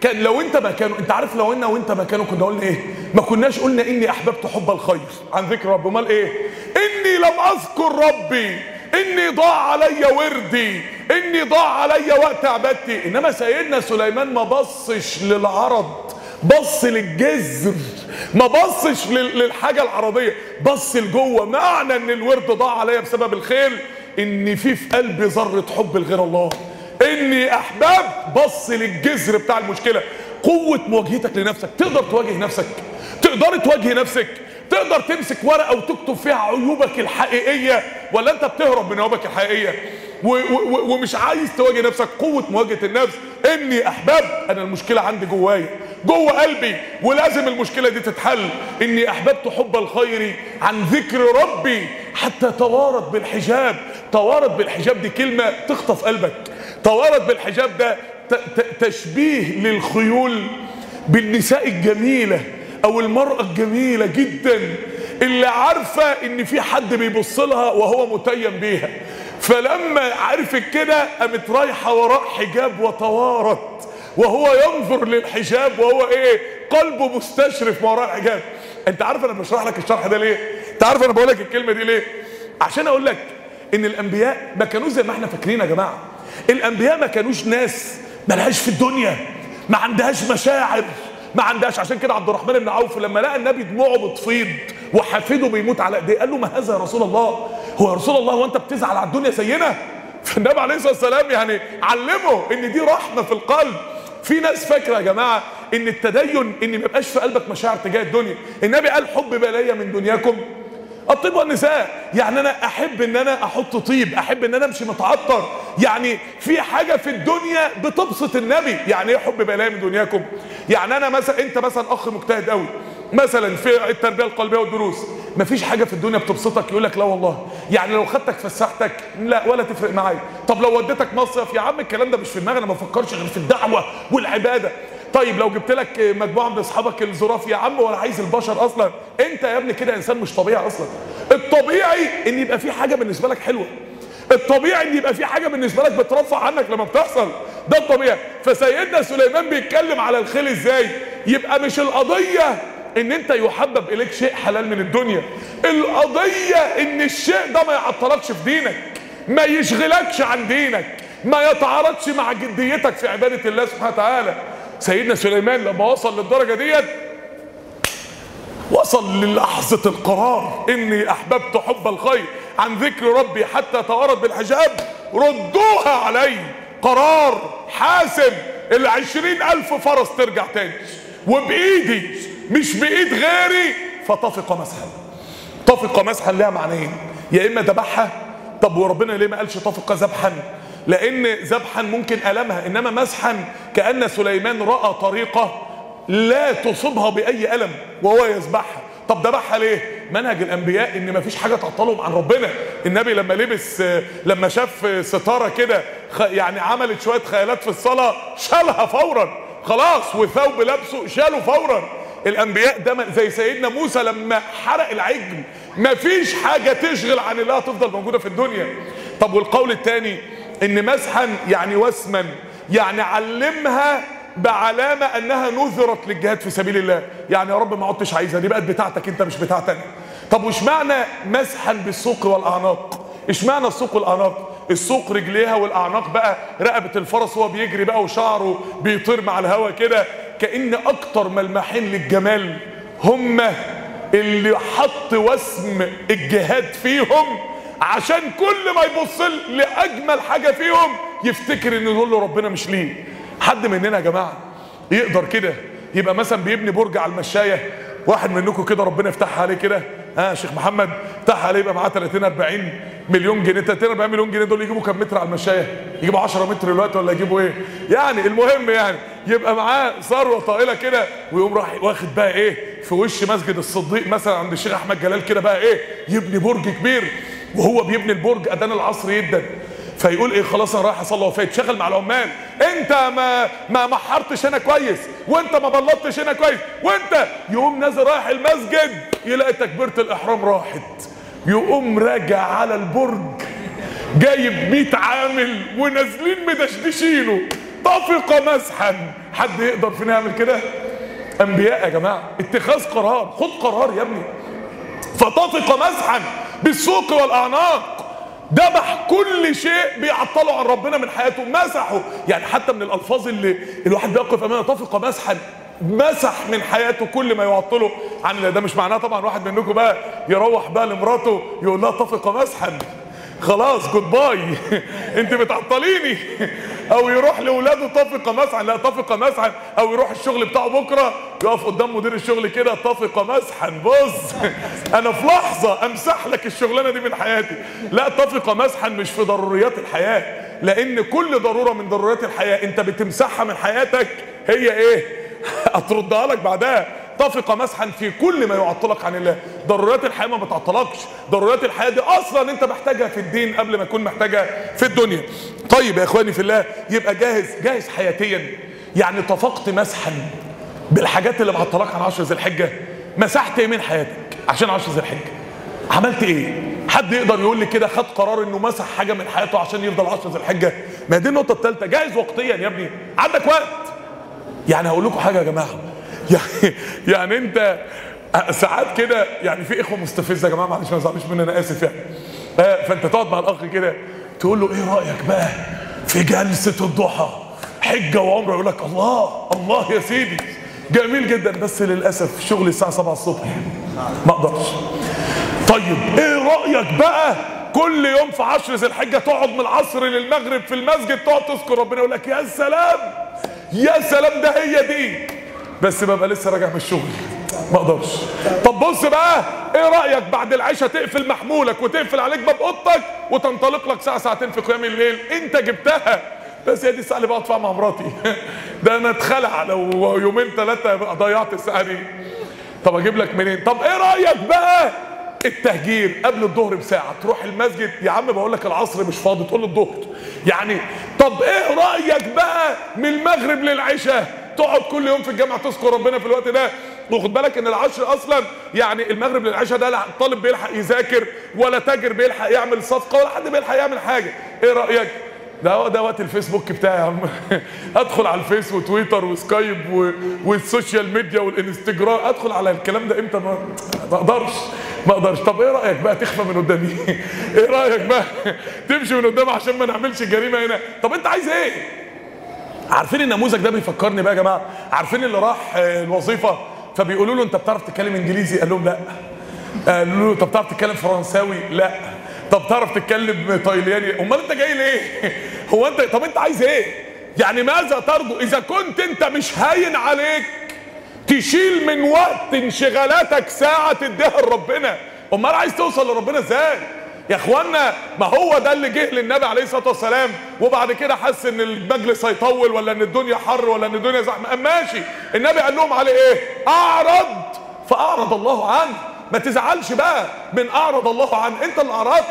كان لو أنت مكانه أنت عارف لو أنا وأنت مكانه كنا قلنا إيه؟ ما كناش قلنا إني أحببت حب الخير عن ذكر ربي. أمال إيه؟ إني لم أذكر ربي إني ضاع علي وردي إني ضاع علي وقت عبادتي. إنما سيدنا سليمان ما بصش للعرض بص للجذر ما بصش لل- للحاجة العرضيه بص لجوه. معنى إن الورد ضاع عليا بسبب الخير؟ ان في في قلبي ذرة حب لغير الله. إني أحباب بص للجذر بتاع المشكلة. قوة مواجهتك لنفسك تقدر تواجه نفسك تقدر تواجه نفسك. تقدر تمسك ورقة وتكتب فيها عيوبك الحقيقية ولا أنت بتهرب من عيوبك الحقيقية؟ و- و- ومش عايز تواجه نفسك قوة مواجهة النفس. إني احباب أنا المشكلة عندي جوايا جوه قلبي ولازم المشكلة دي تتحل. إني أحببت حب الخير عن ذكر ربي حتى توارد بالحجاب. توارد بالحجاب دي كلمة تخطف قلبك. توارد بالحجاب ده تشبيه للخيول بالنساء الجميلة. أو المرأة الجميلة جدا اللي عارفة إن في حد بيبص لها وهو متيم بيها. فلما عرفت كده قامت رايحة وراء حجاب وتوارت وهو ينظر للحجاب وهو إيه قلبه مستشرف وراء الحجاب أنت عارف أنا بشرح لك الشرح ده ليه؟ أنت عارف أنا بقول لك الكلمة دي ليه؟ عشان أقول لك إن الأنبياء ما كانوش زي ما إحنا فاكرين يا جماعة. الأنبياء ما كانوش ناس ملهاش في الدنيا ما عندهاش مشاعر ما عندهاش. عشان كده عبد الرحمن بن عوف لما لقى النبي دموعه بتفيض وحفيده بيموت على ايديه قال له ما هذا يا رسول الله؟ هو يا رسول الله هو انت بتزعل على الدنيا زينا؟ فالنبي عليه الصلاة والسلام يعني علمه إن دي رحمة في القلب. في ناس فاكرة يا جماعة إن التدين إن ما يبقاش في قلبك مشاعر تجاه الدنيا. النبي قال حب بلايا من دنياكم الطيب والنساء. يعني أنا أحب إن أنا أحط طيب أحب إن أنا أمشي متعطر. يعني في حاجة في الدنيا بتبسط النبي. يعني إيه حب بلايا من دنياكم؟ يعني أنا مثلا أنت مثلا أخ مجتهد قوي مثلا في التربية القلبية والدروس. مفيش حاجة في الدنيا بتبسطك؟ يقول لك لا والله. يعني لو خدتك فسحتك لا ولا تفرق معايا. طب لو وديتك مصيف يا عم الكلام ده مش في دماغي. أنا ما بفكرش غير في الدعوة والعبادة. طيب لو جبت لك مجموعه من أصحابك الظراف يا عم ولا عايز البشر أصلا أنت يا ابني كده إنسان مش طبيعي أصلا. الطبيعي إن يبقى في حاجة بالنسبة لك حلوة. الطبيعي إن يبقى في حاجة بالنسبة لك بترفع عنك لما بتحصل. ده الطبيعي. فسيدنا سليمان بيتكلم على الخيل إزاي؟ يبقى مش القضية إن أنت يحبب إليك شيء حلال من الدنيا. القضية إن الشيء ده ما يعطلكش في دينك ما يشغلكش عن دينك ما يتعارضش مع جديتك في عبادة الله سبحانه وتعالى. سيدنا سليمان لما وصل للدرجة ديت وصل للحظة القرار. إني أحببت حب الخير عن ذكر ربي حتى توارد بالحجاب. ردوها علي. قرار حاسم. العشرين ألف فرس ترجع تاني. وبإيدي. مش بإيد غيري. فطفق مسحا. طفق مسحا لها معنيين. يا إما ذبحها. طب وربنا ليه ما قالش طفق ذبحا؟ لأن ذبحا ممكن ألمها إنما مسحا كأن سليمان رأى طريقة لا تصيبها بأي ألم وهو يذبحها. طب ذبحها ليه؟ منهج الأنبياء إن مفيش حاجة تعطلهم عن ربنا. النبي لما لبس لما شاف ستارة كده يعني عملت شوية خيالات في الصلاة شالها فورا. خلاص وثوب لابسه شاله فورا. الأنبياء ده زي سيدنا موسى لما حرق العجل. مفيش حاجة تشغل عن الله تفضل موجودة في الدنيا. طب والقول الثاني إن مسحا يعني وسما يعني علمها بعلامة أنها نذرت للجهاد في سبيل الله. يعني يا رب ما عدتش عايزها دي بقت بتاعتك أنت مش بتاعتك طب وش معنى مسحا بالسوق والأعناق؟ إيش معنى السوق والأعناق؟ السوق رجليها والأعناق بقى رقبة الفرس وهو بيجري بقى وشعره بيطير مع الهواء كده. كأن أكتر ملمحين للجمال هم اللي حط وسم الجهاد فيهم عشان كل ما يبص لأجمل حاجة فيهم يفتكر إن له ربنا مش ليه. حد مننا يا جماعة يقدر كده؟ يبقى مثلا بيبني برج على المشاية واحد منكم كده ربنا يفتحها عليه كده. ها شيخ محمد افتحها عليه يبقى معاه 30 40 مليون جنيه. 30 40 مليون جنيه دول يجيبوا كام متر على المشاية؟ يجيبوا 10 متر دلوقتي ولا يجيبوا إيه؟ يعني المهم يعني يبقى معاه ثروة طائلة كده ويقوم راح واخد بقى إيه؟ في وش مسجد الصديق مثلا عند الشيخ أحمد جلال كده بقى إيه؟ يبني برج كبير. وهو بيبني البرج أذان العصر يدن فيقول إيه خلاص أنا رايح أصلي وفاة يتشغل مع العمال. أنت ما ما محرتش هنا كويس وأنت ما بلطتش هنا كويس وأنت يقوم نازل رايح المسجد يلاقي تكبيرة الإحرام راحت. يقوم راجع على البرج جايب 100 عامل ونازلين مدشدشينه. طفق مسحا. حد يقدر فينا يعمل كده؟ أنبياء يا جماعة اتخاذ قرار. خد قرار يا ابني. فطفق مسحا بالسوق والأعناق. ذبح كل شيء بيعطله عن ربنا من حياته. مسحه. يعني حتى من الألفاظ اللي الواحد بيقف أمامها طفق مسحا مسح من حياته كل ما يعطله عن ده مش معناه طبعا واحد منكم بقى يروح بقى لمراته يقول لها طفق مسحا خلاص جود باي انت بتعطليني. أو يروح لاولاده طفق مسحا لا طفق مسحا أو يروح الشغل بتاعه بكره. يقف قدام مدير الشغل كده طفق مسحا بص. أنا في لحظة امسح لك الشغلانة دي من حياتي. لا طفق مسحا مش في ضروريات الحياة. لأن كل ضرورة من ضروريات الحياة أنت بتمسحها من حياتك هي إيه؟ هتردها لك بعدها. طفق مسحا في كل ما يعطلك عن الله. ضرورات الحياة ما بتعطلكش. ضرورات الحياة دي أصلا أنت محتاجها في الدين قبل ما تكون محتاجها في الدنيا. طيب يا إخواني في الله يبقى جاهز جاهز حياتيا. يعني طفقت مسحا بالحاجات اللي معطلك عن عشر ذي الحجة. مسحت إيه من حياتك عشان عشر ذي الحجة؟ عملت إيه؟ حد يقدر يقول لي كده خد قرار إنه مسح حاجة من حياته عشان يفضل عشر ذي الحجة؟ ما دي النقطة الثالثه جاهز وقتيا يا ابني. عندك وقت؟ يعني هقول لكم حاجة يا جماعة. يعني يعني انت ساعات كده يعني في اخوة مستفزة يا جماعة معلش ما تزعلوش مني أنا آسف يعني. آه فانت تقعد مع الأخ كده تقول له إيه رأيك بقى في جلسة الضحى؟ حجة وعمره يقول لك الله الله يا سيدي. جميل جدا بس للأسف شغلي الساعة 7 الصبح. ما أقدرش. طيب إيه رأيك بقى كل يوم في عشر ذي الحجة تقعد من العصر للمغرب في المسجد تقعد تذكر ربنا؟ يقول لك يا سلام يا سلام ده هي دي. بس ببقى لسه راجع من الشغل. ما أقدرش. طب بص بقى إيه رأيك بعد العشاء تقفل محمولك وتقفل عليك باب اوضتك وتنطلق لك ساعة ساعتين في قيام الليل؟ انت جبتها. بس هي دي الساعة اللي بقعد فيها مع مراتي. ده أنا اتخلع. لو يومين ثلاثة ضيعت الساعة دي. طب أجيب لك منين؟ طب إيه رأيك بقى؟ التهجير قبل الظهر بساعة. تروح المسجد. يا عم بقول لك العصر مش فاضي تقول الظهر يعني طب إيه رأيك بقى من المغرب للعشاء؟ تقعد كل يوم في الجامعة تذكر ربنا في الوقت ده. وخد بالك إن العشر أصلا يعني المغرب للعشاء ده لا طالب بيلحق يذاكر ولا تاجر بيلحق يعمل صفقة ولا حد بيلحق يعمل حاجة. إيه رأيك؟ ده ده وقت الفيسبوك بتاعي يا عم. أدخل على الفيس وتويتر وسكايب و... وال social media والإنستجرام. أدخل على الكلام ده إمتى؟ ما أقدرش. ما أقدرش. طب إيه رأيك بقى؟ تخفى من قدامي. إيه رأيك بقى؟ تمشي من قدامي عشان ما نعملش جريمة هنا. طب أنت عايز إيه؟ عارفين النموذج ده بيفكرني بقى يا جماعة؟ عارفين اللي راح آه، الوظيفة؟ فبيقولوا له أنت بتعرف تتكلم إنجليزي؟ قال لهم لا. قالوا له طب بتعرف تتكلم فرنساوي؟ لا. طب تعرف تتكلم طيلياني أمال أنت جاي ليه؟ هو أنت طب أنت عايز إيه؟ يعني ماذا ترجو إذا كنت أنت مش هاين عليك تشيل من وقت انشغالاتك ساعة تديها لربنا أمال عايز توصل لربنا إزاي؟ يا اخوانا ما هو ده اللي جه للنبي عليه الصلاة والسلام وبعد كده حس إن المجلس هيطول ولا إن الدنيا حر ولا إن الدنيا زحمة؟ قام ماشي. النبي قال لهم عليه إيه؟ أعرض. فأعرض الله عنه. ما تزعلش بقى من أعرض الله عنه. أنت اللي أعرضت.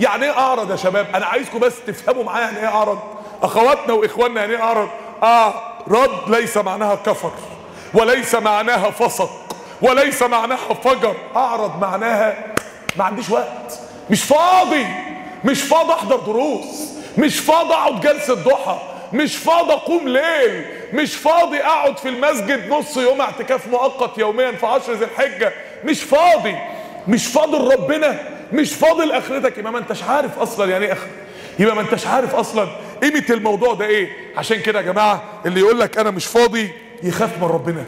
يعني إيه أعرض يا شباب؟ أنا عايزكم بس تفهموا معايا يعني إيه أعرض. أخواتنا وإخواننا يعني إيه أعرض؟ أعرض ليس معناها كفر وليس معناها فسق وليس معناها فجر. أعرض معناها ما عنديش وقت. مش فاضي. مش فاضي أحضر دروس. مش فاضي أقعد جلسة ضحى مش فاضي أقوم ليل. مش فاضي أقعد في المسجد نص يوم اعتكاف مؤقت يوميا في عشر ذي الحجة. مش فاضي. مش فاضي لربنا. مش فاضي لآخرتك. يبقى ما أنتش عارف أصلا يعني إيه اخر يبقى ما أنتش عارف أصلا قيمة الموضوع ده إيه. عشان كده يا جماعة اللي يقول لك أنا مش فاضي يخاف من ربنا.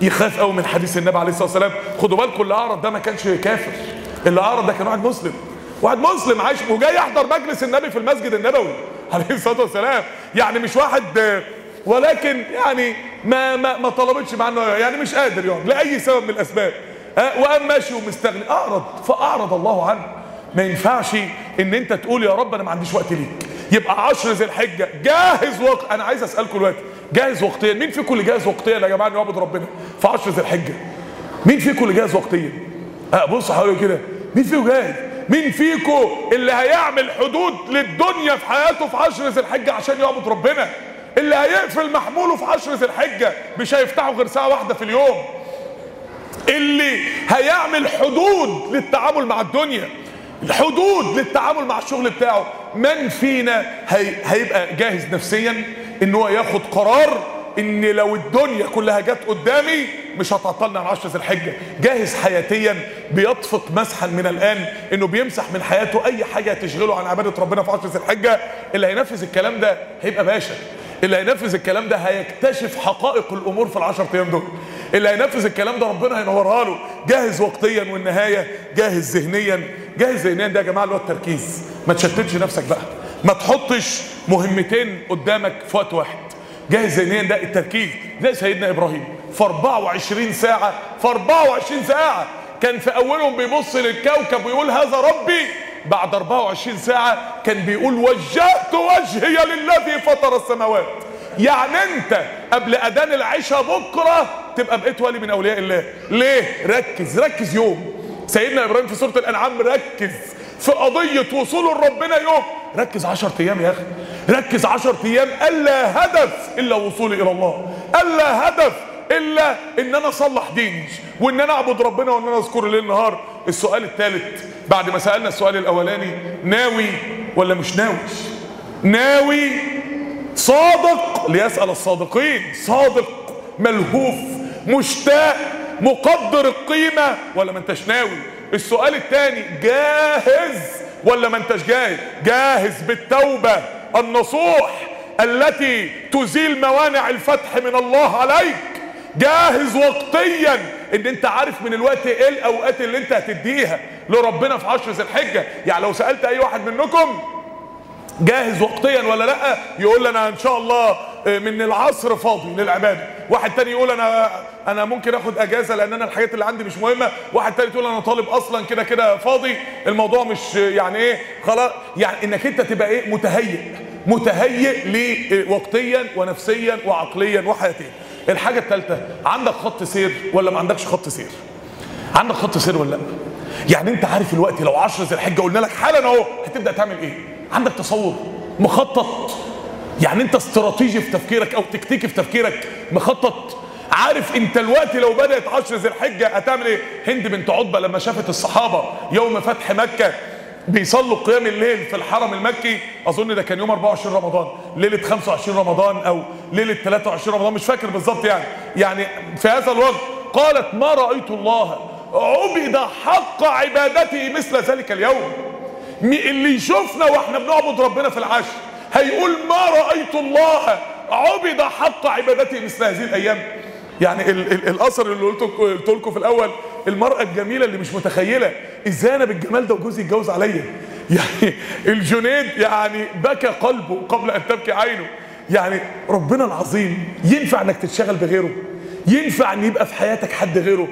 يخاف قوي من حديث النبي عليه الصلاة والسلام. خدوا بالكم اللي أعرض ده ما كانش كافر. اللي أعرض ده كان واحد مسلم. واحد مسلم عايش وجاي يحضر مجلس النبي في المسجد النبوي عليه الصلاة والسلام. يعني مش واحد ولكن يعني ما ما ما طلبتش معاه يعني مش قادر يعني لأي سبب من الأسباب. وقام ماشي ومستغني. أعرض فأعرض الله عنه. ما ينفعش إن أنت تقول يا رب أنا ما عنديش وقت ليك. يبقى عشر ذي الحجة. جاهز وقت. أنا عايز أسألكم دلوقتي جاهز وقتيا؟ مين فيكم اللي جاهز وقتيا يا جماعة؟ إنه يعبد ربنا. في عشر ذي الحجة. مين فيكم اللي جاهز وقتيا؟ بص حوالي كده. مين فيكم جاهز؟ مين فيكم اللي هيعمل حدود للدنيا في حياته في عشر ذي الحجة عشان يعبد ربنا؟ اللي هيقفل محموله في عشر ذي الحجة مش هيفتحوا غير ساعة واحدة في اليوم. اللي هيعمل حدود للتعامل مع الدنيا الحدود للتعامل مع الشغل بتاعه من فينا هي هيبقى جاهز نفسيا إن هو ياخد قرار إن لو الدنيا كلها جت قدامي مش هتعطلني عن عشر ذي الحجه جاهز حياتيا بيطفق مسحا من الآن إنه بيمسح من حياته أي حاجة تشغله عن عبادة ربنا في عشر ذي الحجه اللي هينفذ الكلام ده هيبقى باشا. اللي هينفذ الكلام ده هيكتشف حقائق الأمور في العشر أيام دول. اللي هينفذ الكلام ده ربنا هينورها له. جاهز وقتيا والنهاية جاهز ذهنيا. جاهز ذهنيا ده يا جماعة اللي هو التركيز. ما تشتتش نفسك بقى. ما تحطش مهمتين قدامك في وقت واحد. جاهز ذهنيا ده التركيز. زي سيدنا إبراهيم. في 24 ساعة في 24 ساعة. كان في أولهم بيبص للكوكب ويقول هذا ربي. بعد 24 ساعة كان بيقول وجهت وجهي للذي فطر السماوات. يعني أنت قبل أذان العشاء بكرة تبقى بقيت ولي من أولياء الله. ليه؟ ركز ركز يوم. سيدنا إبراهيم في سورة الأنعام ركز في قضية وصوله لربنا يوم. ركز 10 أيام يا أخي. ركز 10 أيام. ألا هدف إلا وصولي إلى الله. ألا هدف إلا إن أنا أصلح ديني وإن أنا أعبد ربنا وإن أنا اذكره ليل نهار. السؤال الثالث بعد ما سألنا السؤال الأولاني ناوي ولا مش ناوي؟ ناوي صادق ليسأل الصادقين. صادق ملهوف مشتاق مقدر القيمة ولا ما أنتش ناوي؟ السؤال الثاني جاهز ولا ما أنتش جاهز؟ جاهز بالتوبة النصوح التي تزيل موانع الفتح من الله عليك. جاهز وقتيا إن أنت عارف من الوقت إيه الأوقات اللي أنت هتديها. لربنا في عشر ذي الحجة يعني لو سألت أي واحد منكم جاهز وقتيا ولا لأ يقول أنا إن شاء الله من العصر فاضي للعبادة. واحد تاني يقول أنا أنا ممكن آخد أجازة لأن أنا الحاجات اللي عندي مش مهمة. واحد تاني يقول أنا طالب أصلا كده كده فاضي. الموضوع مش يعني إيه خلاص يعني إنك أنت تبقى إيه متهيئ متهيئ لوقتيا ونفسيا وعقليا وحياتيا. الحاجة الثالثه عندك خط سير ولا ما عندكش خط سير؟ عندك خط سير ولا لأ؟ يعني أنت عارف الوقت لو 10 ذي الحجة قلنا لك حالا أهو هتبدأ تعمل إيه؟ عندك تصور مخطط. يعني أنت استراتيجي في تفكيرك أو تكتيكي في تفكيرك مخطط. عارف أنت الوقت لو بدأت 10 ذي الحجة هتعمل إيه؟ هند بنت عتبة لما شافت الصحابة يوم فتح مكة بيصلوا قيام الليل في الحرم المكي. أظن ده كان يوم 24 رمضان. ليلة 25 رمضان أو ليلة 23 رمضان مش فاكر بالظبط يعني. يعني في هذا الوقت قالت ما رأيت الله. عبد حق عبادته مثل ذلك اليوم. اللي يشوفنا وإحنا بنعبد ربنا في العشر هيقول ما رأيت الله. عبد حق عبادته مثل هذه الأيام. يعني ال ال الأثر اللي قلت لكم في الأول المرأة الجميلة اللي مش متخيلة. إزاي أنا بالجمال ده وجوزي يتجوز عليا؟ يعني الجنيد يعني بكى قلبه قبل أن تبكي عينه. يعني ربنا العظيم ينفع إنك تتشغل بغيره؟ ينفع إن يبقى في حياتك حد غيره؟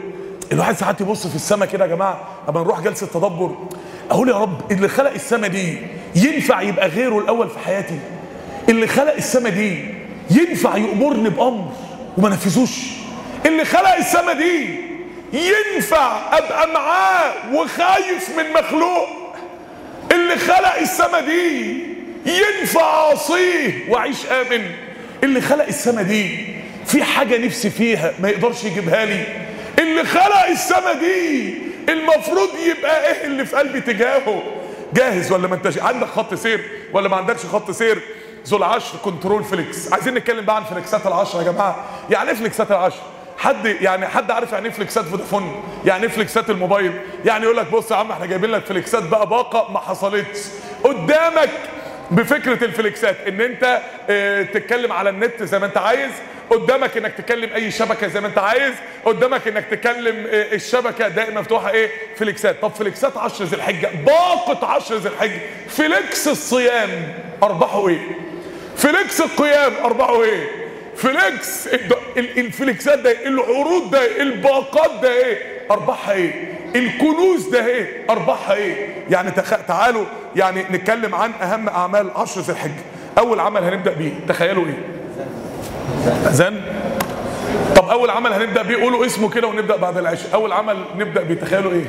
الواحد ساعات يبص في السماء كده يا جماعة أما نروح جلسة تدبر أقول يا رب اللي خلق السماء دي ينفع يبقى غيره الأول في حياتي؟ اللي خلق السماء دي ينفع يأمرني بأمر وما نفذوش؟ اللي خلق السماء دي ينفع أبقى معاه وخايف من مخلوق؟ اللي خلق السماء دي ينفع أعصيه وأعيش آمن. اللي خلق السماء دي في حاجة نفسي فيها ما يقدرش يجيبها لي. اللي خلق السماء دي المفروض يبقى إيه اللي في قلبي تجاهه؟ جاهز ولا ما انتش؟ عندك خط سير ولا ما عندكش خط سير؟ ذو العشر control flex. عايزين نتكلم بقى عن فليكسات العشر يا جماعة. يعني إيه فليكسات العشر؟ حد يعني حد عارف يعني إيه فليكسات فودافون؟ يعني إيه فليكسات الموبايل؟ يعني يقول لك بص يا عم إحنا جايبين لك فليكسات بقى باقة ما حصلتش. قدامك بفكرة الفليكسات إن أنت آه تتكلم على النت زي ما أنت عايز قدامك إنك تكلم أي شبكة زي ما أنت عايز قدامك إنك تكلم آه الشبكة دائما مفتوحة إيه؟ فليكسات. طب فليكسات 10 ذي الحجة باقة 10 ذي الحجة. flex الصيام أرباحه إيه؟ flex القيام أرباحه إيه؟ flex الفليكسات ده العروض ده الباقات ده إيه؟ أرباحها إيه؟ الكنوز ده إيه؟ أرباحها إيه؟ يعني تخ... تعالوا يعني نتكلم عن أهم أعمال عشر ذي الحجه أول عمل هنبدأ بيه تخيلوا إيه؟ اذان طب أول عمل هنبدأ بيه قولوا اسمه كده ونبدأ بعد العشاء. أول عمل نبدأ بيه تخيلوا إيه؟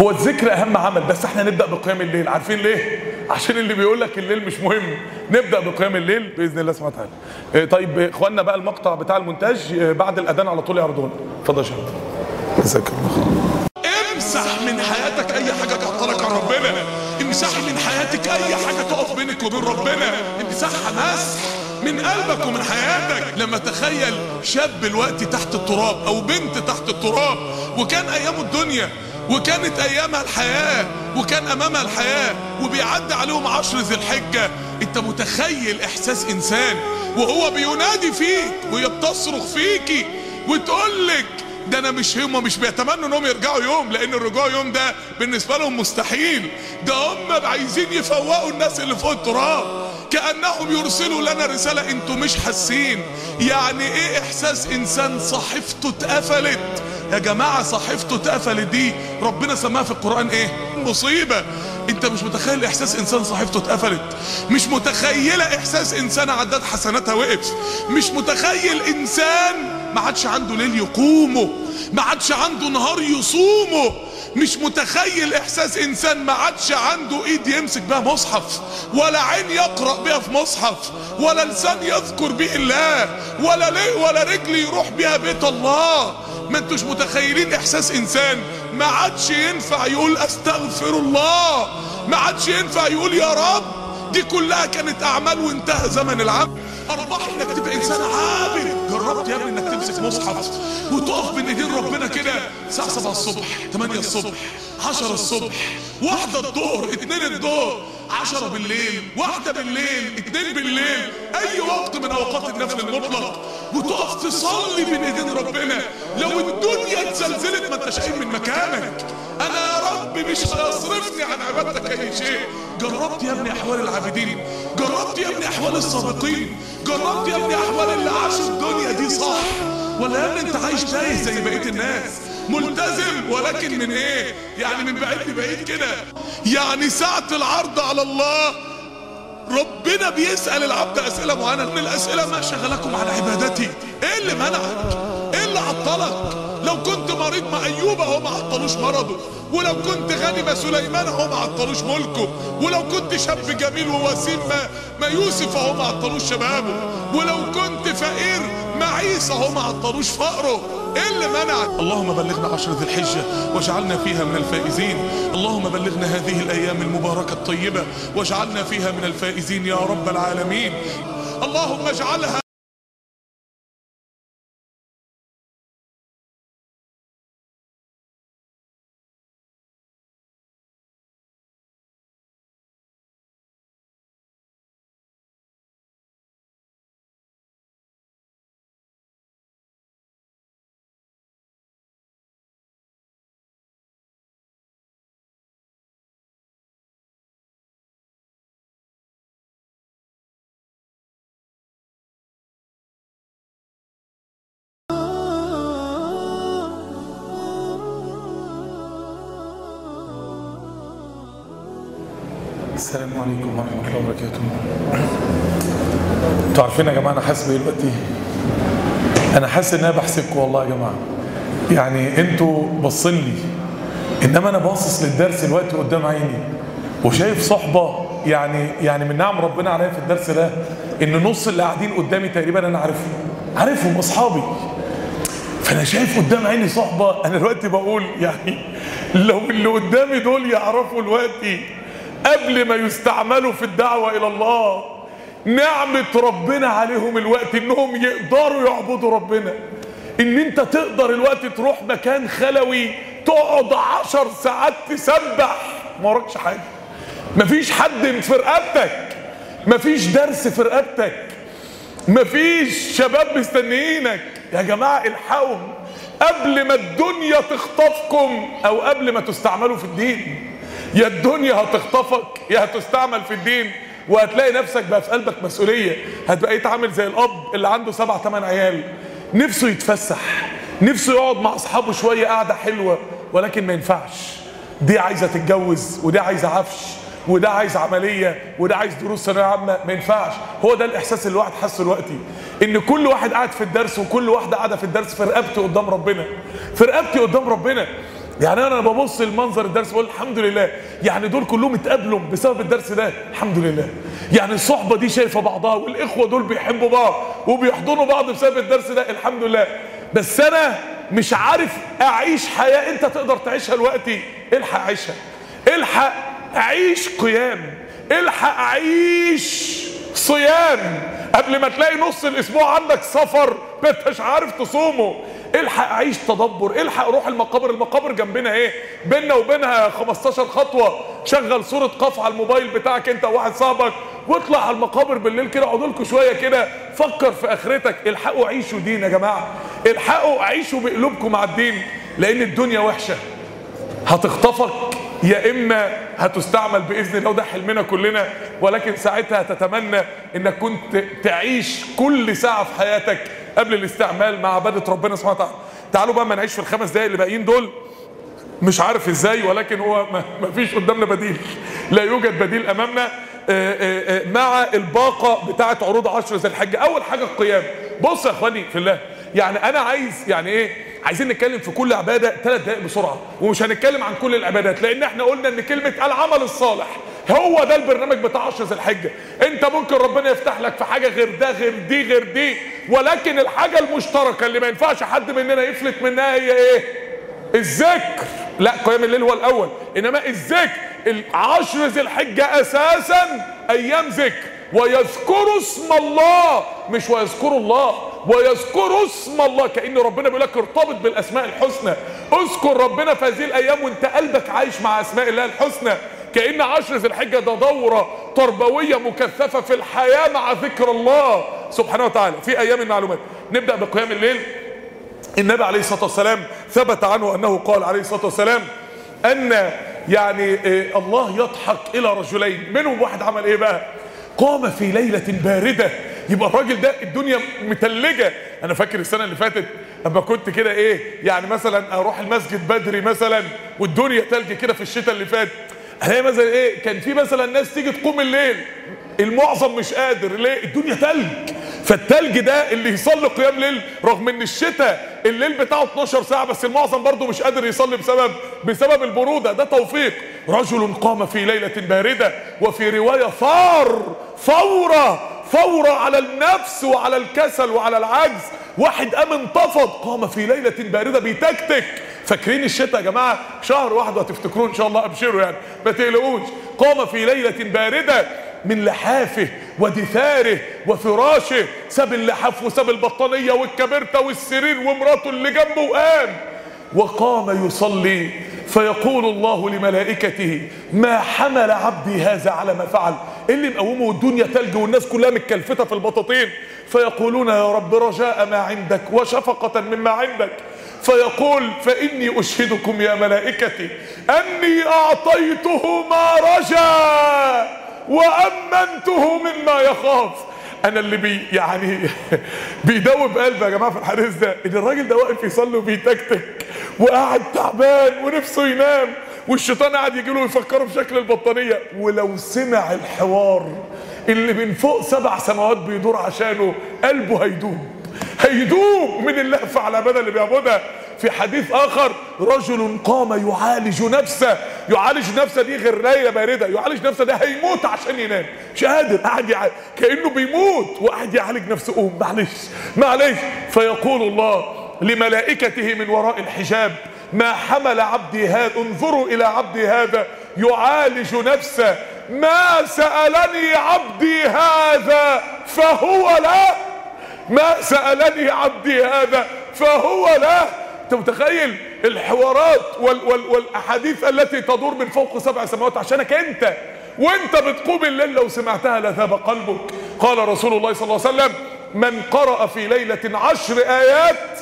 هو الذكر أهم عمل بس إحنا نبدأ بقيام الليل. عارفين ليه؟ عشان اللي بيقول لك الليل مش مهم. نبدأ بقيام الليل بإذن الله سبحانه وتعالى. آه طيب إخواننا بقى المقطع بتاع المونتاج آه بعد الأذان على طول يعرضون اتفضل يا شباب. جزاك الله امسح من حياتك أي حاجة تعطلك عن ربنا. امسح من حياتك أي حاجة تقف بينك وبين ربنا. امسحها مسح من قلبك ومن حياتك. لما تخيل شاب الوقت تحت التراب أو بنت تحت التراب وكان ايامه الدنيا وكانت ايامها الحياة وكان امامها الحياة وبيعدي عليهم عشر ذي الحجة. أنت متخيل إحساس إنسان وهو بينادي فيك وهي بتصرخ فيكي وتقول لك ده أنا مش هم مش بيتمنوا إنهم يرجعوا يوم لأن الرجوع يوم ده بالنسبة لهم مستحيل. ده هم عايزين يفوقوا الناس اللي فوق التراب. كأنهم يرسلوا لنا رسالة أنتوا مش حاسين. يعني إيه احساس انسان صحيفته اتقفلت؟ يا جماعة صحيفته اتقفلت دي ربنا سماها في القرآن إيه؟ مصيبة. انت مش متخيل احساس انسان صحيفته اتقفلت. مش متخيلة احساس انسان عداد حسناتها وقف مش متخيل انسان ما عادش عنده ليل يقومه. ما عادش عنده نهار يصومه. مش متخيل إحساس إنسان ما عادش عنده إيد يمسك بها مصحف ولا عين يقرأ بها في مصحف ولا لسان يذكر به الله ولا ليه ولا رجل يروح بها بيت الله. ما أنتوش متخيلين إحساس إنسان ما عادش ينفع يقول أستغفر الله ما عادش ينفع يقول يا رب. دي كلها كانت أعمال وانتهى زمن العبد ارباح إنك تبقى إنسان عابد جربت يا ابني إنك تمسك مصحف وتقف بين ايدين ربنا كده الساعة 7 الصبح 8 الصبح 10 الصبح واحدة الظهر اتنين الظهر. 10 بالليل واحدة بالليل اتنين بالليل أي وقت من أوقات النفل المطلق. وتقف تصلي بين إيدين ربنا. لو الدنيا اتزلزلت ما أنتش قايم من مكانك. أنا يا رب مش هيصرفني عن عبادتك أي شيء. جربت يا ابني أحوال العابدين. جربت يا ابني أحوال السابقين. جربت يا ابني أحوال اللي عاشوا الدنيا دي صح. ولا يا ابني أنت عايش تايه زي بقية الناس. ملتزم ولكن من إيه يعني من بعيد لبعيد كده يعني ساعة العرض على الله ربنا بيسأل العبد أسئلة معينة من الأسئلة ما شغلكم عن عبادتي إيه اللي منعك؟ إيه اللي عطلك؟ لو كنت مريض ما أيوب أهو ما عطلوش مرضه. ولو كنت غني ما سليمان أهو ما عطلوش ملكه. ولو كنت شاب جميل ووسيم ما, ما يوسف أهو ما عطلوش شبابه. ولو كنت فقير ما عيسى أهو ما عطلوش فقره. إيه اللي منعك اللهم بلغنا عشر ذي الحجة واجعلنا فيها من الفائزين. اللهم بلغنا هذه الأيام المباركة الطيبة واجعلنا فيها من الفائزين يا رب العالمين. اللهم اجعلها السلام عليكم ورحمة الله وبركاته. أنتوا عارفين يا جماعة أنا حاسس بإيه دلوقتي؟ أنا حاسس إن أنا بحسبكم والله يا جماعة. يعني أنتوا باصين لي إنما أنا باصص للدرس دلوقتي قدام عيني. وشايف صحبة يعني يعني من نعم ربنا عليا في الدرس ده إن نص اللي قاعدين قدامي تقريبا أنا عارفهم. عارفهم أصحابي. فأنا شايف قدام عيني صحبة أنا دلوقتي بقول يعني لو اللي قدامي دول يعرفوا دلوقتي قبل ما يستعملوا في الدعوة إلى الله نعمة ربنا عليهم الوقت إنهم يقدروا يعبدوا ربنا. إن أنت تقدر الوقت تروح مكان خلوي تقعد عشر ساعات تسبح. ما وراكش حاجة. مفيش حد في رقبتك مفيش درس في رقبتك مفيش شباب مستنيينك. يا جماعة الحقهم قبل ما الدنيا تخطفكم أو قبل ما تستعملوا في الدين يا الدنيا هتخطفك يا هتستعمل في الدين وهتلاقي نفسك بقى في قلبك مسؤولية. هتبقى عامل زي الأب اللي عنده سبع ثمان عيال. نفسه يتفسح نفسه يقعد مع أصحابه شوية قعدة حلوة ولكن ما ينفعش. دي عايزة تتجوز ودي عايزة عفش وده عايز عملية وده عايز دروس ثانوية عامة. ما ينفعش. هو ده الإحساس اللي الواحد حاسه دلوقتي إن كل واحد قاعد في الدرس وكل واحدة قاعدة في الدرس في رقبتي قدام ربنا. في رقبتي قدام ربنا. يعني أنا ببص لمنظر الدرس بقول الحمد لله. يعني دول كلهم اتقابلوا بسبب الدرس ده. الحمد لله. يعني الصحبة دي شايفة بعضها والإخوة دول بيحبوا بعض وبيحضنوا بعض بسبب الدرس ده. الحمد لله. بس أنا مش عارف أعيش حياة أنت تقدر تعيشها دلوقتي. إلحق عيشها. إلحق أعيش قيام. إلحق أعيش صيام. قبل ما تلاقي نص الأسبوع عندك سفر. ما عارف تصومه. الحق اعيش تدبر الحق روح المقابر المقابر جنبنا إيه؟ بينا وبينها 15 خطوة. شغل صورة قاف على الموبايل بتاعك انت وواحد صاحبك واطلع على المقابر بالليل كده اقعدوا لكم شوية كده. فكر في اخرتك. الحقوا عيشوا دين يا جماعة. الحقوا عيشوا بقلوبكم مع الدين لأن الدنيا وحشة. هتخطفك يا إما هتستعمل بإذن الله وده حلمنا كلنا ولكن ساعتها تتمنى إنك كنت تعيش كل ساعة في حياتك قبل الاستعمال مع عبادة ربنا سبحانه وتعالى. تعالوا بقى ما نعيش في الخمس دقايق اللي باقيين دول. مش عارف إزاي ولكن هو ما فيش قدامنا بديل. لا يوجد بديل أمامنا. آآ آآ مع الباقة بتاعة عروض عشر ذي الحجة. أول حاجة القيام. بص يا إخواني في الله يعني أنا عايز يعني إيه عايزين نتكلم في كل عبادة ثلاث دقائق بسرعة ومش هنتكلم عن كل العبادات لأن إحنا قلنا إن كلمة العمل الصالح هو ده البرنامج بتاع عشر ذي الحجه انت ممكن ربنا يفتح لك في حاجة غير ده غير دي غير دي. ولكن الحاجة المشتركة اللي ما ينفعش حد مننا يفلت منها هي إيه؟ الذكر. لا قيام الليل هو الأول. إنما الذكر العشر ذي الحجه أساسا أيام ذكر. ويذكروا اسم الله مش ويذكروا الله. ويذكروا اسم الله. كأن ربنا بيقول لك ارتبط بالأسماء الحسنى. اذكر ربنا في هذه الأيام وانت قلبك عايش مع أسماء الله الحسنى. كأن عشر ذي الحجة ده دورة تربوية مكثفة في الحياة مع ذكر الله. سبحانه وتعالى في أيام المعلومات. نبدأ بقيام الليل. النبي عليه الصلاة والسلام ثبت عنه أنه قال عليه الصلاة والسلام أن يعني إيه الله يضحك إلى رجلين. منهم واحد عمل إيه بقى؟ قام في ليلة باردة. يبقى الراجل ده الدنيا متلجة. أنا فاكر السنة اللي فاتت اما كنت كده إيه يعني مثلا أروح المسجد بدري مثلا والدنيا تلج كده في الشتاء اللي فات. الاقي مثلا إيه؟ كان في مثلا ناس تيجي تقوم الليل المعظم مش قادر ليه؟ الدنيا تلج. فالتلج ده اللي يصلي قيام ليل رغم إن الشتاء الليل بتاعه 12 ساعة بس المعظم برضه مش قادر يصلي بسبب بسبب البرودة. ده توفيق. رجل قام في ليلة باردة وفي رواية ثار ثوره ثوره على النفس وعلى الكسل وعلى العجز. واحد قام انتفض قام في ليلة باردة بيتكتك فاكرين الشتاء يا جماعة؟ شهر واحد وهتفتكروه إن شاء الله أبشروا يعني. ما تقلقوش. قام في ليلة باردة من لحافه ودثاره وفراشه. ساب اللحاف وساب البطانية والكبرتة والسرير ومراته اللي جنبه وقام. وقام يصلي. فيقول الله لملائكته ما حمل عبدي هذا على ما فعل. اللي مقومه والدنيا تلج والناس كلها متكلفتة في البطاطين. فيقولون يا رب رجاء ما عندك وشفقة مما عندك. فيقول فإني أشهدكم يا ملائكتي أني أعطيته ما رجا وأمنته مما يخاف. أنا اللي بي يعني بيدوب قلبي يا جماعة في الحديث ده إن الراجل ده واقف يصلي وبيتكتك وقاعد تعبان ونفسه ينام والشيطان قاعد يجي له يفكره بشكل البطانية. ولو سمع الحوار اللي من فوق سبع سماوات بيدور عشانه قلبه هيدوب. هيدوب من اللهفه على العباده اللي بيعبدها في حديث آخر رجل قام يعالج نفسه. يعالج نفسه دي غير ليلة باردة. يعالج نفسه ده هيموت عشان ينام. مش قادر. قاعد يع... كأنه بيموت وقاعد يعالج نفسه. قوم معلش معلش. فيقول الله لملائكته من وراء الحجاب ما حمل عبدي هذا انظروا إلى عبدي هذا. يعالج نفسه. ما سألني عبدي هذا فهو له ما سألني عبدي هذا فهو له أنت متخيل الحوارات وال وال والأحاديث التي تدور من فوق سبع سماوات عشانك أنت؟ وأنت بتقوم الليل لو سمعتها لذاب قلبك. قال رسول الله صلى الله عليه وسلم من قرأ في ليلة عشر آيات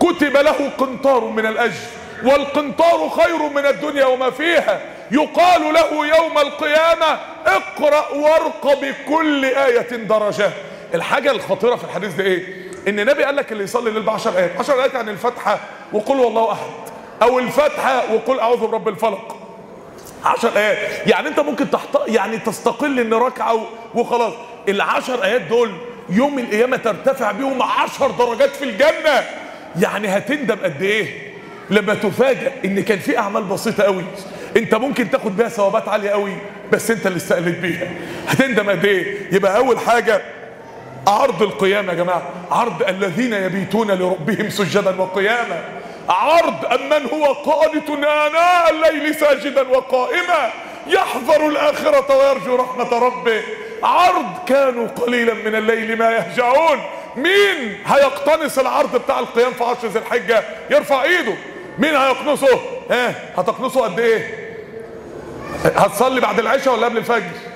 كتب له قنطار من الأجر والقنطار خير من الدنيا وما فيها. يقال له يوم القيامة اقرأ وارق بكل آية درجة. الحاجة الخطيرة في الحديث ده إيه؟ إن النبي قال لك اللي يصلي الليل ب 10 آيات. 10 آيات يعني الفاتحه وقل هو الله أحد. أو الفاتحه وقل أعوذ برب الفلق. 10 آيات. يعني أنت ممكن تحت يعني تستقل إن ركعة. وخلاص. العشر آيات دول يوم القيامة ترتفع بيهم 10 درجات في الجنة. يعني هتندم قد إيه؟ لما تفاجئ إن كان في أعمال بسيطة قوي أنت ممكن تاخد بيها ثوابات عالية قوي بس أنت اللي استقلت بيها. هتندم قد إيه؟ يبقى أول حاجة عرض القيام يا جماعة عرض الذين يبيتون لربهم سجدا وقياما عرض أمن هو قانت آناء الليل ساجدا وقائما يحذر الآخرة ويرجو رحمة ربه. عرض كانوا قليلا من الليل ما يهجعون. مين هيقتنص العرض بتاع القيام في عشر ذي الحجة؟ يرفع إيده. مين هيقنصه؟ ها هتقنصه قد إيه؟ هتصلي بعد العشاء ولا قبل الفجر؟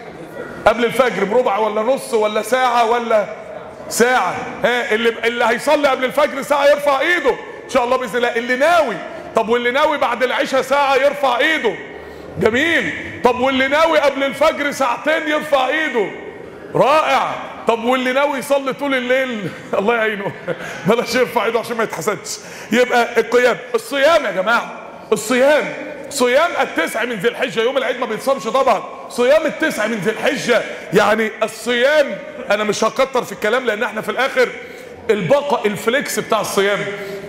قبل الفجر بربع ولا نص ولا ساعة ولا ساعة. ها اللي اللي هيصلي قبل الفجر ساعة يرفع ايده. إن شاء الله بإذن الله. اللي ناوي طب واللي ناوي بعد العشاء ساعة يرفع ايده. جميل. طب واللي ناوي قبل الفجر ساعتين يرفع ايده. رائع. طب واللي ناوي يصلي طول الليل الله يعينه. بلاش يرفع ايده عشان ما يتحسدش. يبقى القيام. الصيام يا جماعة. الصيام. صيام التسع من ذي الحجة يوم العيد ما بيتصامش طبعا. صيام التسع من ذي الحجة. يعني الصيام أنا مش هكتر في الكلام لأن إحنا في الآخر البقاء الفليكس بتاع الصيام.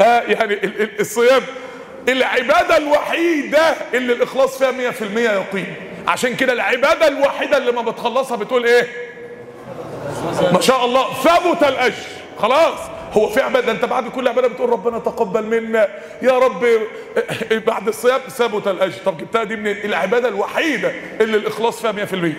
آه يعني ال- ال- الصيام. العبادة الوحيدة اللي الإخلاص فيها 100% يقين. عشان كده العبادة الوحيدة اللي ما بتخلصها بتقول إيه؟ ما شاء الله ثبت الأجر. خلاص. هو في عباده انت بعد كل عباده بتقول ربنا تقبل منا. يا رب بعد الصيام ثبت الأجر. طب جبتها دي منين؟ العبادة الوحيدة اللي الإخلاص فيها 100%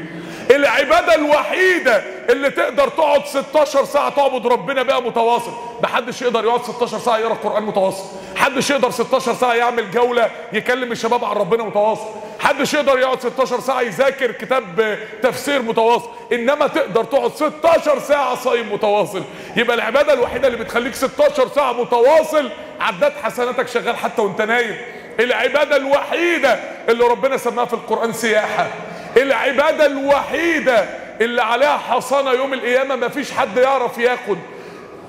العبادة الوحيدة اللي تقدر تقعد 16 ساعة تعبد ربنا بقى متواصل. محدش يقدر يقعد 16 ساعة يقرأ القرآن متواصل. محدش يقدر 16 ساعة يعمل جولة يكلم الشباب عن ربنا متواصل. محدش يقدر يقعد 16 ساعة يذاكر كتاب تفسير متواصل. إنما تقدر تقعد 16 ساعة صايم متواصل. يبقى العبادة الوحيدة اللي بتخليك 16 ساعة متواصل عداد حسناتك شغال حتى وأنت نايم. العبادة الوحيدة اللي ربنا سماها في القرآن سياحة. العبادة الوحيدة اللي عليها حصانة يوم القيامة مفيش حد يعرف ياخد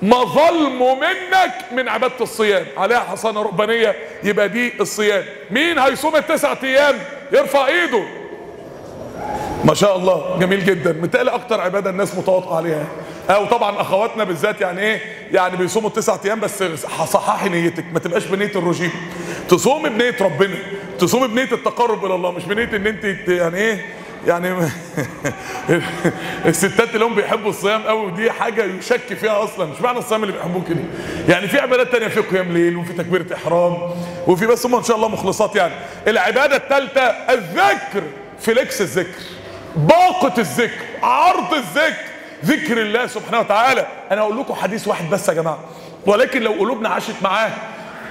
مظلمه منك من عبادة الصيام. عليها حصانة ربانية يبقى دي الصيام. مين هيصوم التسع أيام؟ يرفع إيده. ما شاء الله جميل جدا. متهيألي أكتر عبادة الناس متواطئة عليها. أو طبعا أخواتنا بالذات يعني إيه؟ يعني بيصوموا التسع أيام بس صححي نيتك ما تبقاش بنية الرجيم. تصومي بنية ربنا. تصومي بنية التقرب إلى الله مش بنية إن أنت يعني إيه؟ يعني الستات اللي هم بيحبوا الصيام قوي ودي حاجة يشك فيها أصلا. مش معنى الصيام اللي بيحبوه كده. يعني في عبادات تانية في قيام ليل وفي تكبيرة إحرام وفي بس هم إن شاء الله مخلصات يعني. العبادة الثالثه الذكر فليكس الذكر باقة الذكر عرض الذكر ذكر الله سبحانه وتعالى. أنا أقول لكم حديث واحد بس يا جماعة. ولكن لو قلوبنا عاشت معاه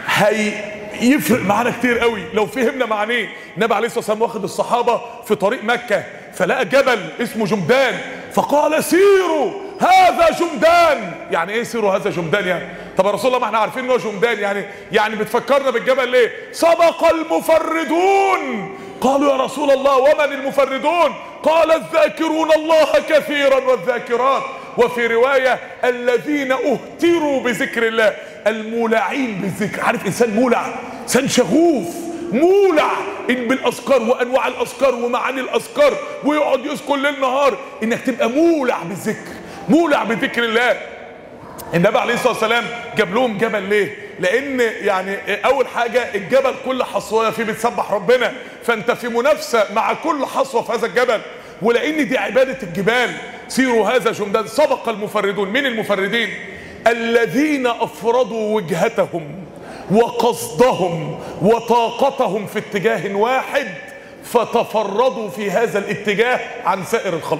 هي يفرق معانا كتير قوي. لو فهمنا معنيه النبي عليه الصلاة والسلام واخد الصحابة في طريق مكة فلقى جبل اسمه جمدان فقال سيروا هذا جمدان. يعني إيه سيروا هذا جمدان يعني؟ طب يا رسول الله ما إحنا عارفين ان هو جمدان يعني؟ يعني بتفكرنا بالجبل ليه؟ سبق المفردون. قالوا يا رسول الله ومن المفردون؟ قال الذاكرون الله كثيرا والذاكرات. وفي رواية الذين أهتروا بذكر الله المولعين بالذكر. عارف إنسان مولع؟ إنسان شغوف مولع إن بالأذكار وأنواع الأذكار ومعاني الأذكار ويقعد يذكر ليل نهار إنك تبقى مولع بالذكر مولع بذكر الله. النبي عليه الصلاة والسلام جاب لهم جبل ليه؟ لأن يعني أول حاجة الجبل كل حصوة فيه بتسبح ربنا فأنت في منافسة مع كل حصوة في هذا الجبل. ولأن دي عبادة الجبال. سيروا هذا جمدان سبق المفردون. مين المفردين؟ الذين أفردوا وجهتهم وقصدهم وطاقتهم في اتجاه واحد فتفردوا في هذا الاتجاه عن سائر الخلق.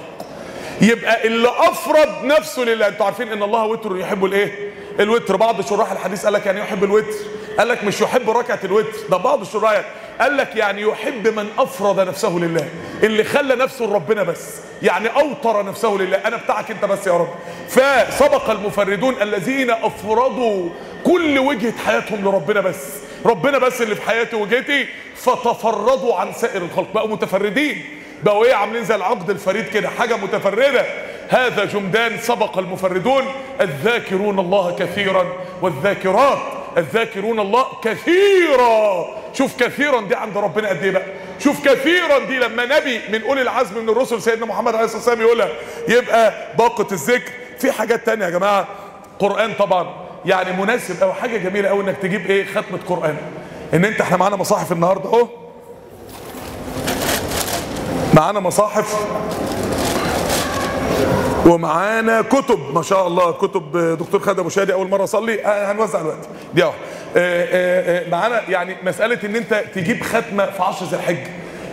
يبقى اللي افرض نفسه لله. أنتوا عارفين إن الله وتر يحب الإيه؟ الوتر. بعض شراح الحديث قال لك يعني يحب الوتر؟ قال لك مش يحب ركعة الوتر. ده بعض الشراح قال لك يعني يحب من أفرض نفسه لله اللي خلى نفسه لربنا بس يعني اوطر نفسه لله. أنا بتاعك أنت بس يا رب. فسبق المفردون الذين أفرضوا كل وجهة حياتهم لربنا بس. ربنا بس اللي في حياتي وجهتي فتفردوا عن سائر الخلق. بقوا متفردين. بقوا إيه؟ عاملين زي العقد الفريد كده حاجة متفردة. هذا جمدان سبق المفردون. الذاكرون الله كثيرا والذاكرات الذاكرون الله كثيرا. شوف كثيرا دي عند ربنا قد إيه بقى. شوف كثيرا دي لما نبي من أولي العزم من الرسل سيدنا محمد عليه الصلاة والسلام يقولها. يبقى باقة الذكر. في حاجات تانية يا جماعة. قرآن طبعا. يعني مناسب أو حاجة جميلة قوي إنك تجيب إيه؟ ختمة قرآن. إن أنت إحنا معانا مصاحف النهارده أهو. معانا مصاحف. ومعانا كتب ما شاء الله كتب دكتور خالد أبو شادي أول مرة أصلي. آه، هنوزع الوقت. دي واحدة آه، آه، معانا يعني مسألة إن أنت تجيب ختمه في عشر ذي الحجة.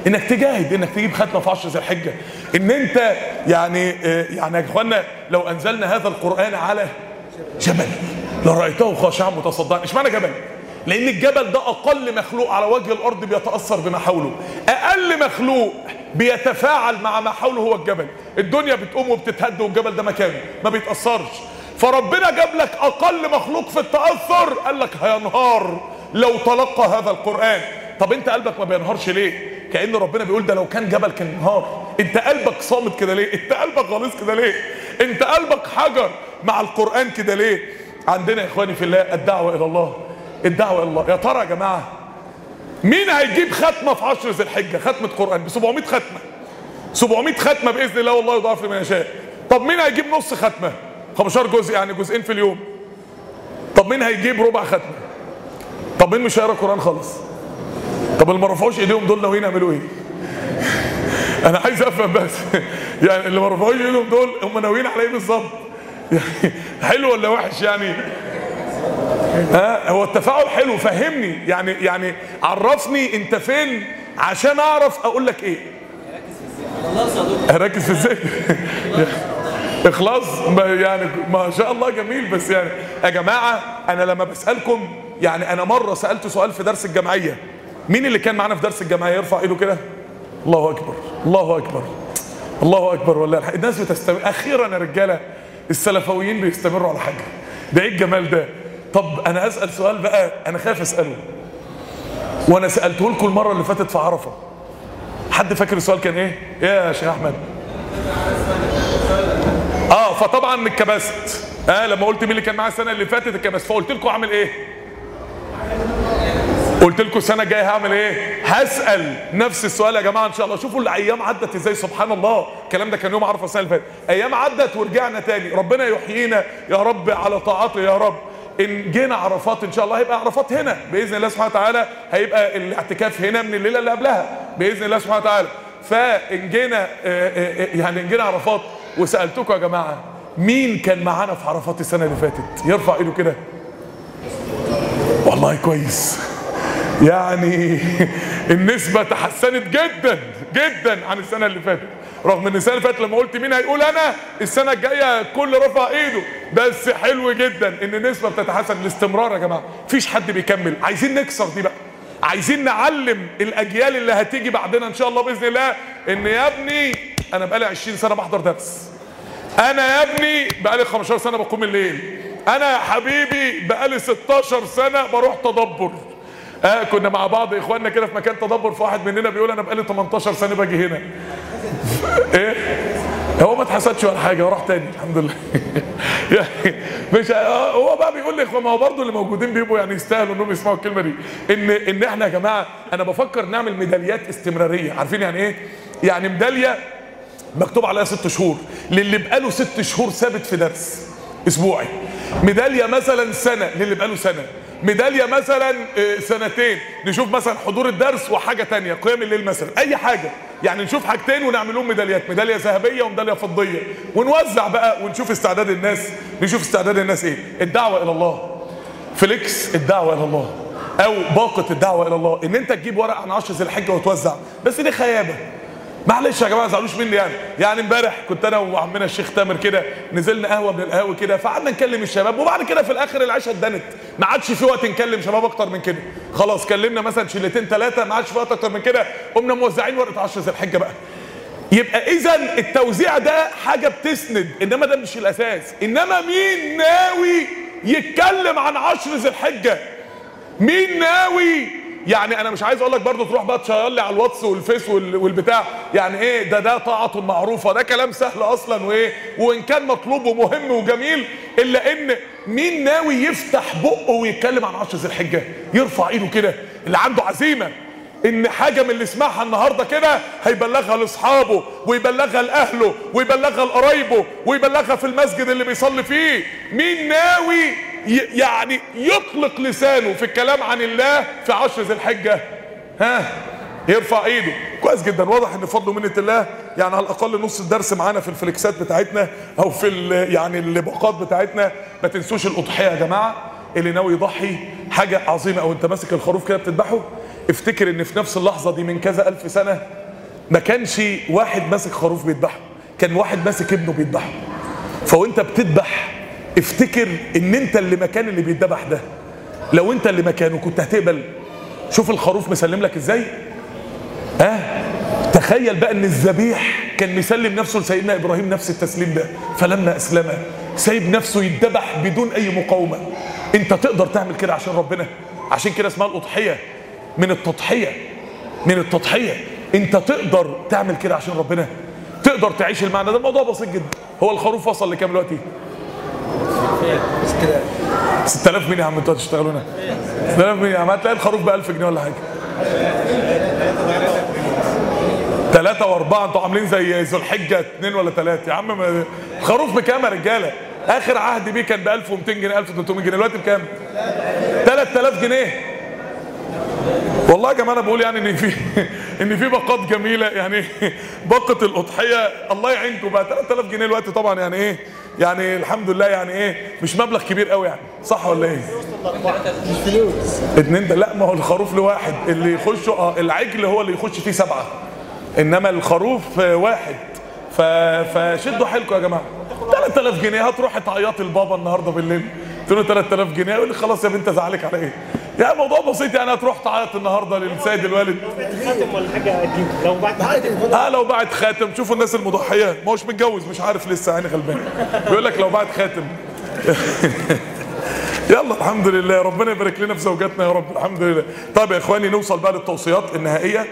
إنك تجاهد إنك تجيب ختمه في عشر ذي الحجة. إن أنت يعني يعني يا إخوانا لو أنزلنا هذا القرآن على جبل لرايته خاشعا متصدعا. اشمعنى جبل؟ لأن الجبل ده أقل مخلوق على وجه الأرض بيتأثر بما حوله. أقل مخلوق بيتفاعل مع ما حوله هو الجبل. الدنيا بتقوم وبتتهد والجبل ده مكانه ما بيتأثرش. فربنا جاب لك أقل مخلوق في التأثر قال لك هينهار لو تلقى هذا القرآن. طب أنت قلبك ما بينهارش ليه؟ كأن ربنا بيقول ده لو كان جبل كان انهار أنت قلبك صامت كده ليه؟ أنت قلبك غليظ كده ليه؟ أنت قلبك حجر مع القرآن كده ليه؟ عندنا يا إخواني في الله الدعوة إلى الله. الدعوة إلى الله. يا ترى يا جماعة مين هيجيب ختمة في عشر ذي الحجة؟ ختمة قرآن ب 700 ختمة. 700 ختمة بإذن الله والله يضاعف لمن يشاء. طب مين هيجيب نص ختمة؟ 15 جزء يعني جزئين في اليوم. طب مين هيجيب ربع ختمة؟ طب مين مش هيقرأ قران خالص؟ طب اللي ما رفعوش إيديهم دول ناويين يعملوا إيه؟ أنا عايز أفهم بس. يعني اللي ما رفعوش إيديهم دول هم ناويين على إيه بالظبط؟ يعني حلو ولا وحش يعني؟ ها هو التفاعل حلو فهمني. يعني يعني عرفني انت فين عشان اعرف أقول لك إيه. ركز في الذكر اخلاص يعني ما شاء الله جميل بس يعني يا جماعة أنا لما بسألكم يعني أنا مرة سألت سؤال في درس الجمعية. مين اللي كان معانا في درس الجمعية؟ يرفع إيده كده. الله أكبر الله أكبر الله أكبر والله. الناس بتستمر أخيرا يا رجالة السلفويين بيستمروا على حاجة. ده إيه الجمال ده؟ طب أنا أسأل سؤال بقى أنا خايف أسأله. وأنا سألته لكم المرة اللي فاتت في عرفة. حد فاكر السؤال كان إيه؟ يا شيخ أحمد. آه فطبعا اتكبست آه لما قلت مين اللي كان معايا السنة اللي فاتت اتكبست فقلت لكم أعمل إيه؟ قلت لكم السنة الجاية هعمل إيه؟ هسأل نفس السؤال يا جماعة إن شاء الله. شوفوا الأيام عدت إزاي سبحان الله. الكلام ده كان يوم عرفة السنة اللي فاتت. أيام عدت ورجعنا تاني. ربنا يحيينا يا رب على طاعته يا رب. إن جينا عرفات إن شاء الله هيبقى عرفات هنا. بإذن الله سبحانه وتعالى هيبقى الاعتكاف هنا من الليلة اللي قبلها. بإذن الله سبحانه وتعالى. فإن جينا آه، آه، آه، يعني إن جينا عرفات وسألتكم يا جماعة مين كان معانا في عرفات السنة اللي فاتت؟ يرفع إيده كده. والله كويس. يعني النسبة تحسنت جدا جدا عن السنة اللي فاتت. رغم إن السنة اللي فاتت لما قلت مين هيقول أنا السنة الجاية كل رفع إيده. بس حلو جدا إن النسبة بتتحسن الاستمرار يا جماعة. مفيش حد بيكمل. عايزين نكسر دي بقى. عايزين نعلم الأجيال اللي هتيجي بعدنا إن شاء الله بإذن الله إن يا ابني أنا بقالي 20 سنة بحضر درس. أنا يا ابني بقالي 15 سنة بقوم الليل. أنا يا حبيبي بقالي 16 سنة بروح تدبر. آه كنا مع بعض إخواننا كده في مكان تدبر فواحد مننا بيقول أنا بقالي 18 سنة باجي هنا. إيه؟ هو ما اتحسدش ولا حاجة وراح تاني الحمد لله. يعني مش آه، هو بقى بيقول لي إخوان ما هو برضه اللي موجودين بيبقوا يعني يستاهلوا إنهم يسمعوا الكلمة دي. إن إن إحنا يا جماعة أنا بفكر نعمل ميداليات استمرارية. عارفين يعني إيه؟ يعني ميدالية مكتوب عليها ست شهور. للي بقاله ست شهور ثابت في درس أسبوعي. ميدالية مثلا سنة للي بقاله سنة. ميدالية مثلا آه، سنتين. نشوف مثلا حضور الدرس وحاجة تانية قيام الليل مثلا أي حاجة. يعني نشوف حاجتين ونعمل لهم ميداليات ميدالية ذهبية وميدالية فضية. ونوزع بقى ونشوف استعداد الناس. نشوف استعداد الناس إيه؟ الدعوة إلى الله. فليكس الدعوة إلى الله. أو باقة الدعوة إلى الله. إن أنت تجيب ورق عن عشر ذي الحجة وتوزع. بس دي خيابة. معلش يا جماعة ما تزعلوش مني يعني. يعني امبارح كنت أنا وعمنا الشيخ تامر كده نزلنا قهوة من القهاوي كده فقعدنا نكلم الشباب وبعد كده في الآخر العشاء اتدنت. ما عادش في وقت نكلم شباب أكتر من كده. خلاص كلمنا مثلا شلتين ثلاثة ما عادش في وقت أكتر من كده قمنا موزعين ورقة 10 ذي الحجه بقى. يبقى اذا التوزيع ده حاجة بتسند إنما ده مش الأساس. إنما مين ناوي يتكلم عن عشر ذي الحجة؟ مين ناوي يعني أنا مش عايز أقول لك برضه تروح بقى تشير لي على الواتس والفيس وال- والبتاع. يعني إيه؟ ده ده طاعة معروفة. ده كلام سهل أصلا وإيه؟ وإن كان مطلوب ومهم وجميل إلا إن مين ناوي يفتح بقه ويتكلم عن عشر ذي الحجة؟ يرفع إيده كده. اللي عنده عزيمة. إن حاجة من اللي سمعها النهارده كده هيبلغها لأصحابه ويبلغها لأهله ويبلغها لقرايبه ويبلغها في المسجد اللي بيصلي فيه. مين ناوي يعني يطلق لسانه في الكلام عن الله في عشر ذي الحجة؟ ها؟ يرفع إيده. كويس جدا. واضح إن فضل ومنه الله. يعني على الأقل نص الدرس معانا في الفليكسات بتاعتنا أو في يعني الباقات بتاعتنا. ما تنسوش الأضحية يا جماعة. اللي ناوي يضحي حاجة عظيمة أو أنت ماسك الخروف كده بتذبحه افتكر ان في نفس اللحظة دي من كذا ألف سنة ما كانش واحد ماسك خروف بيذبحه كان واحد ماسك ابنه بيذبحه. فوانت بتذبح افتكر ان انت اللي مكان اللي بيتذبح ده. لو انت اللي مكانه كنت هتقبل. شوف الخروف مسلم لك إزاي؟ ها؟ تخيل بقى ان الذبيح كان مسلم نفسه لسيدنا إبراهيم نفس التسليم ده. فلما اسلم سايب نفسه يتذبح بدون أي مقاومة. انت تقدر تعمل كده عشان ربنا؟ عشان كده اسمها الأضحية. من التضحية من التضحية. انت تقدر تعمل كده عشان ربنا؟ تقدر تعيش المعنى ده؟ الموضوع بسيط جدا. هو الخروف وصل لكام دلوقتي؟ 6000 جنيه يا عم أنتوا هتشتغلوا هنا 6000 جنيه يا عم. هتلاقي الخروف ب 1000 جنيه ولا حاجة. ثلاثة وأربعة. أنتوا عاملين زي ذو الحجة اثنين ولا ثلاثة يا عم الخروف بكام يا رجالة؟ آخر عهد بيه كان ب 1200 جنيه 1300 جنيه. دلوقتي بكام؟ 3000 جنيه. والله يا جماعة أنا بقول يعني إن في إن في باقات جميلة يعني باقة الأضحية الله يعينكم. بقى 3000 جنيه دلوقتي طبعا يعني إيه؟ يعني الحمد لله يعني إيه؟ مش مبلغ كبير قوي يعني. صح ولا إيه؟ اتنين ده لا ما هو الخروف لواحد. اللي يخشوا آه العجل هو اللي يخش فيه سبعة. إنما الخروف آه، واحد. ف... فشدوا حيلكم يا جماعة. 3000 جنيه هتروح تعيطي لبابا النهارده بالليل؟ تقول له 3000 جنيه؟ يقول لي خلاص يا بنت أزعلك على إيه؟ يا موضوع بسيط يعني هتروح تعيط النهارده للسيد الوالد. خاتم ولا حاجة؟ أجيب لو بعد خاتم. آه لو بعت خاتم. شوفوا الناس المضحية. ما هوش متجوز مش عارف لسه يعني غلبان. بيقول لك لو بعت خاتم. يلا الحمد لله. ربنا يبارك لنا في زوجاتنا يا رب. الحمد لله. طيب يا إخواني نوصل بقى للتوصيات النهائية.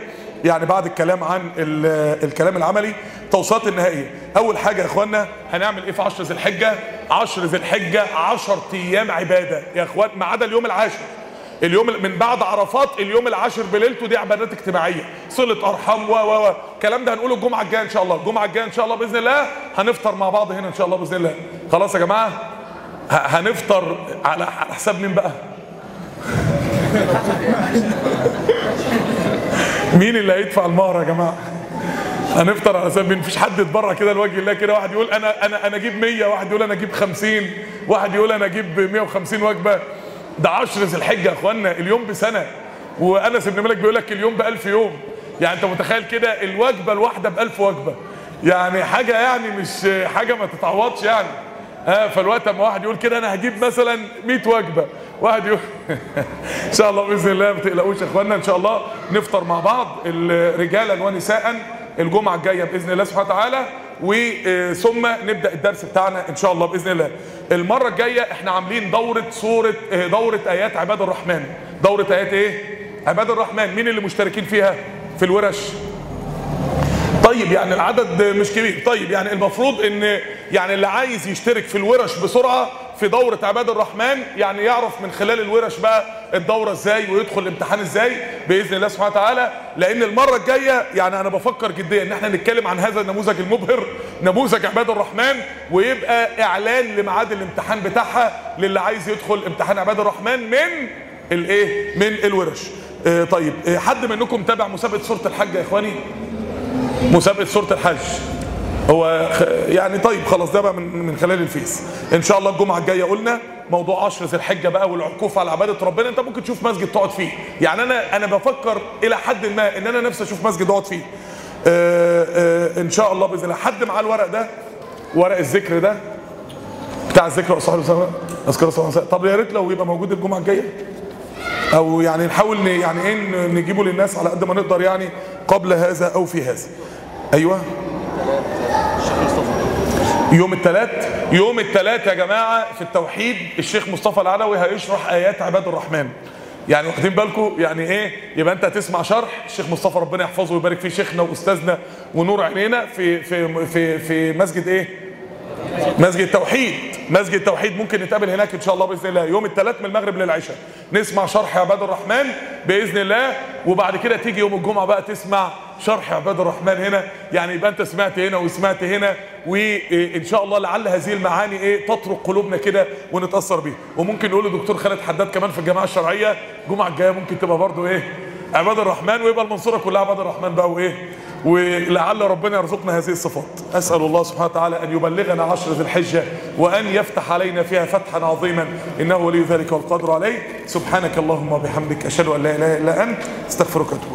يعني بعد الكلام عن ال- الكلام العملي توصيات النهائية. أول حاجة يا اخوانا هنعمل إيه في 10 ذي الحجة؟ 10 ذي الحجة 10 أيام عبادة. يا إخوان ما عدا اليوم العاشر. اليوم من بعد عرفات اليوم العاشر بليلته دي عبادات اجتماعية. صلة أرحام و و و. الكلام ده هنقوله الجمعة الجاية إن شاء الله. الجمعة الجاية إن شاء الله بإذن الله هنفطر مع بعض هنا إن شاء الله بإذن الله. خلاص يا جماعة؟ هنفطر على حساب مين بقى؟ مين اللي هيدفع المهر يا جماعة؟ هنفطر على سبيل مفيش حد يتبرع كده لوجه الله كده. واحد يقول أنا أنا أنا أجيب 100 واحد يقول أنا أجيب 50 واحد يقول أنا أجيب 150 وجبة. ده 10 ذي الحجة يا إخوانا اليوم بسنة. وأنس بن مالك بيقول لك اليوم ب 1000 يوم. يعني أنت متخيل كده؟ الوجبة الواحدة ب 1000 وجبة. يعني حاجة يعني مش حاجة ما تتعوضش يعني. ها فالوقت اما واحد يقول كده أنا هجيب مثلا 100 وجبة. واحد يقول إن شاء الله بإذن الله ما تقلقوش يا إخوانا. إن شاء الله نفطر مع بعض ال- رجالا ونساء الجمعة الجاية بإذن الله سبحانه وتعالى. وثم نبدأ الدرس بتاعنا إن شاء الله بإذن الله. المرة الجاية إحنا عاملين دورة سوره آه، دورة آيات عباد الرحمن. دورة آيات إيه؟ عباد الرحمن مين اللي مشتركين فيها؟ في الورش. طيب يعني العدد مش كبير. طيب يعني المفروض إن يعني اللي عايز يشترك في الورش بسرعة في دورة عباد الرحمن يعني يعرف من خلال الورش بقى الدورة إزاي ويدخل الامتحان إزاي بإذن الله سبحانه وتعالى. لأن المرة الجاية يعني أنا بفكر جديا إن إحنا نتكلم عن هذا النموذج المبهر نموذج عباد الرحمن ويبقى إعلان لميعاد الامتحان بتاعها للي عايز يدخل امتحان عباد الرحمن من الإيه؟ من الورش. آه طيب آه حد منكم تابع مسابقة سورة الحج يا إخواني؟ مسابقة سوره الحج هو يعني طيب خلاص ده بقى من من خلال الفيس. إن شاء الله الجمعة الجاية قلنا موضوع عشر ذي الحجة بقى والعكوف على عبادة ربنا أنت ممكن تشوف مسجد تقعد فيه. يعني أنا أنا بفكر إلى حد ما إن أنا نفسي أشوف مسجد أقعد فيه. آه آه إن شاء الله بإذن الله. حد معاه الورق ده؟ ورق الذكر ده؟ بتاع الذكر اذكر صلى الله طب يا ريت لو يبقى موجود الجمعة الجاية. أو يعني نحاول يعني إيه نجيبه للناس على قد ما نقدر يعني قبل هذا أو في هذا. أيوه. يوم الثلاث يوم الثلاث يا جماعة في التوحيد الشيخ مصطفى العلوي هيشرح آيات عباد الرحمن. يعني واخدين بالكم؟ يعني إيه؟ يبقى أنت هتسمع شرح الشيخ مصطفى ربنا يحفظه ويبارك فيه شيخنا وأستاذنا ونور عينينا في في في في مسجد إيه؟ مسجد توحيد. مسجد توحيد ممكن نتقابل هناك إن شاء الله بإذن الله. يوم الثلاث من المغرب للعشاء. نسمع شرح عباد الرحمن بإذن الله. وبعد كده تيجي يوم الجمعة بقى تسمع شرح عباد الرحمن هنا. يعني يبقى انت سمعت هنا وسمعت هنا وإن شاء الله لعل هذه المعاني إيه تطرق قلوبنا كده ونتأثر بيها. وممكن نقول لدكتور خالد حداد كمان في الجماعه الشرعية الجمعة الجاية ممكن تبقى برضو إيه عباد الرحمن ويبقى المنصورة كلها عباد الرحمن بقى وإيه ولعل ربنا يرزقنا هذه الصفات. أسأل الله سبحانه وتعالى أن يبلغنا عشر ذي الحجة وأن يفتح علينا فيها فتحا عظيما إنه ولي ذلك والقدر عليه. سبحانك اللهم وبحمدك أشهد أن لا إله إلا أنت أستغفرك وأتوب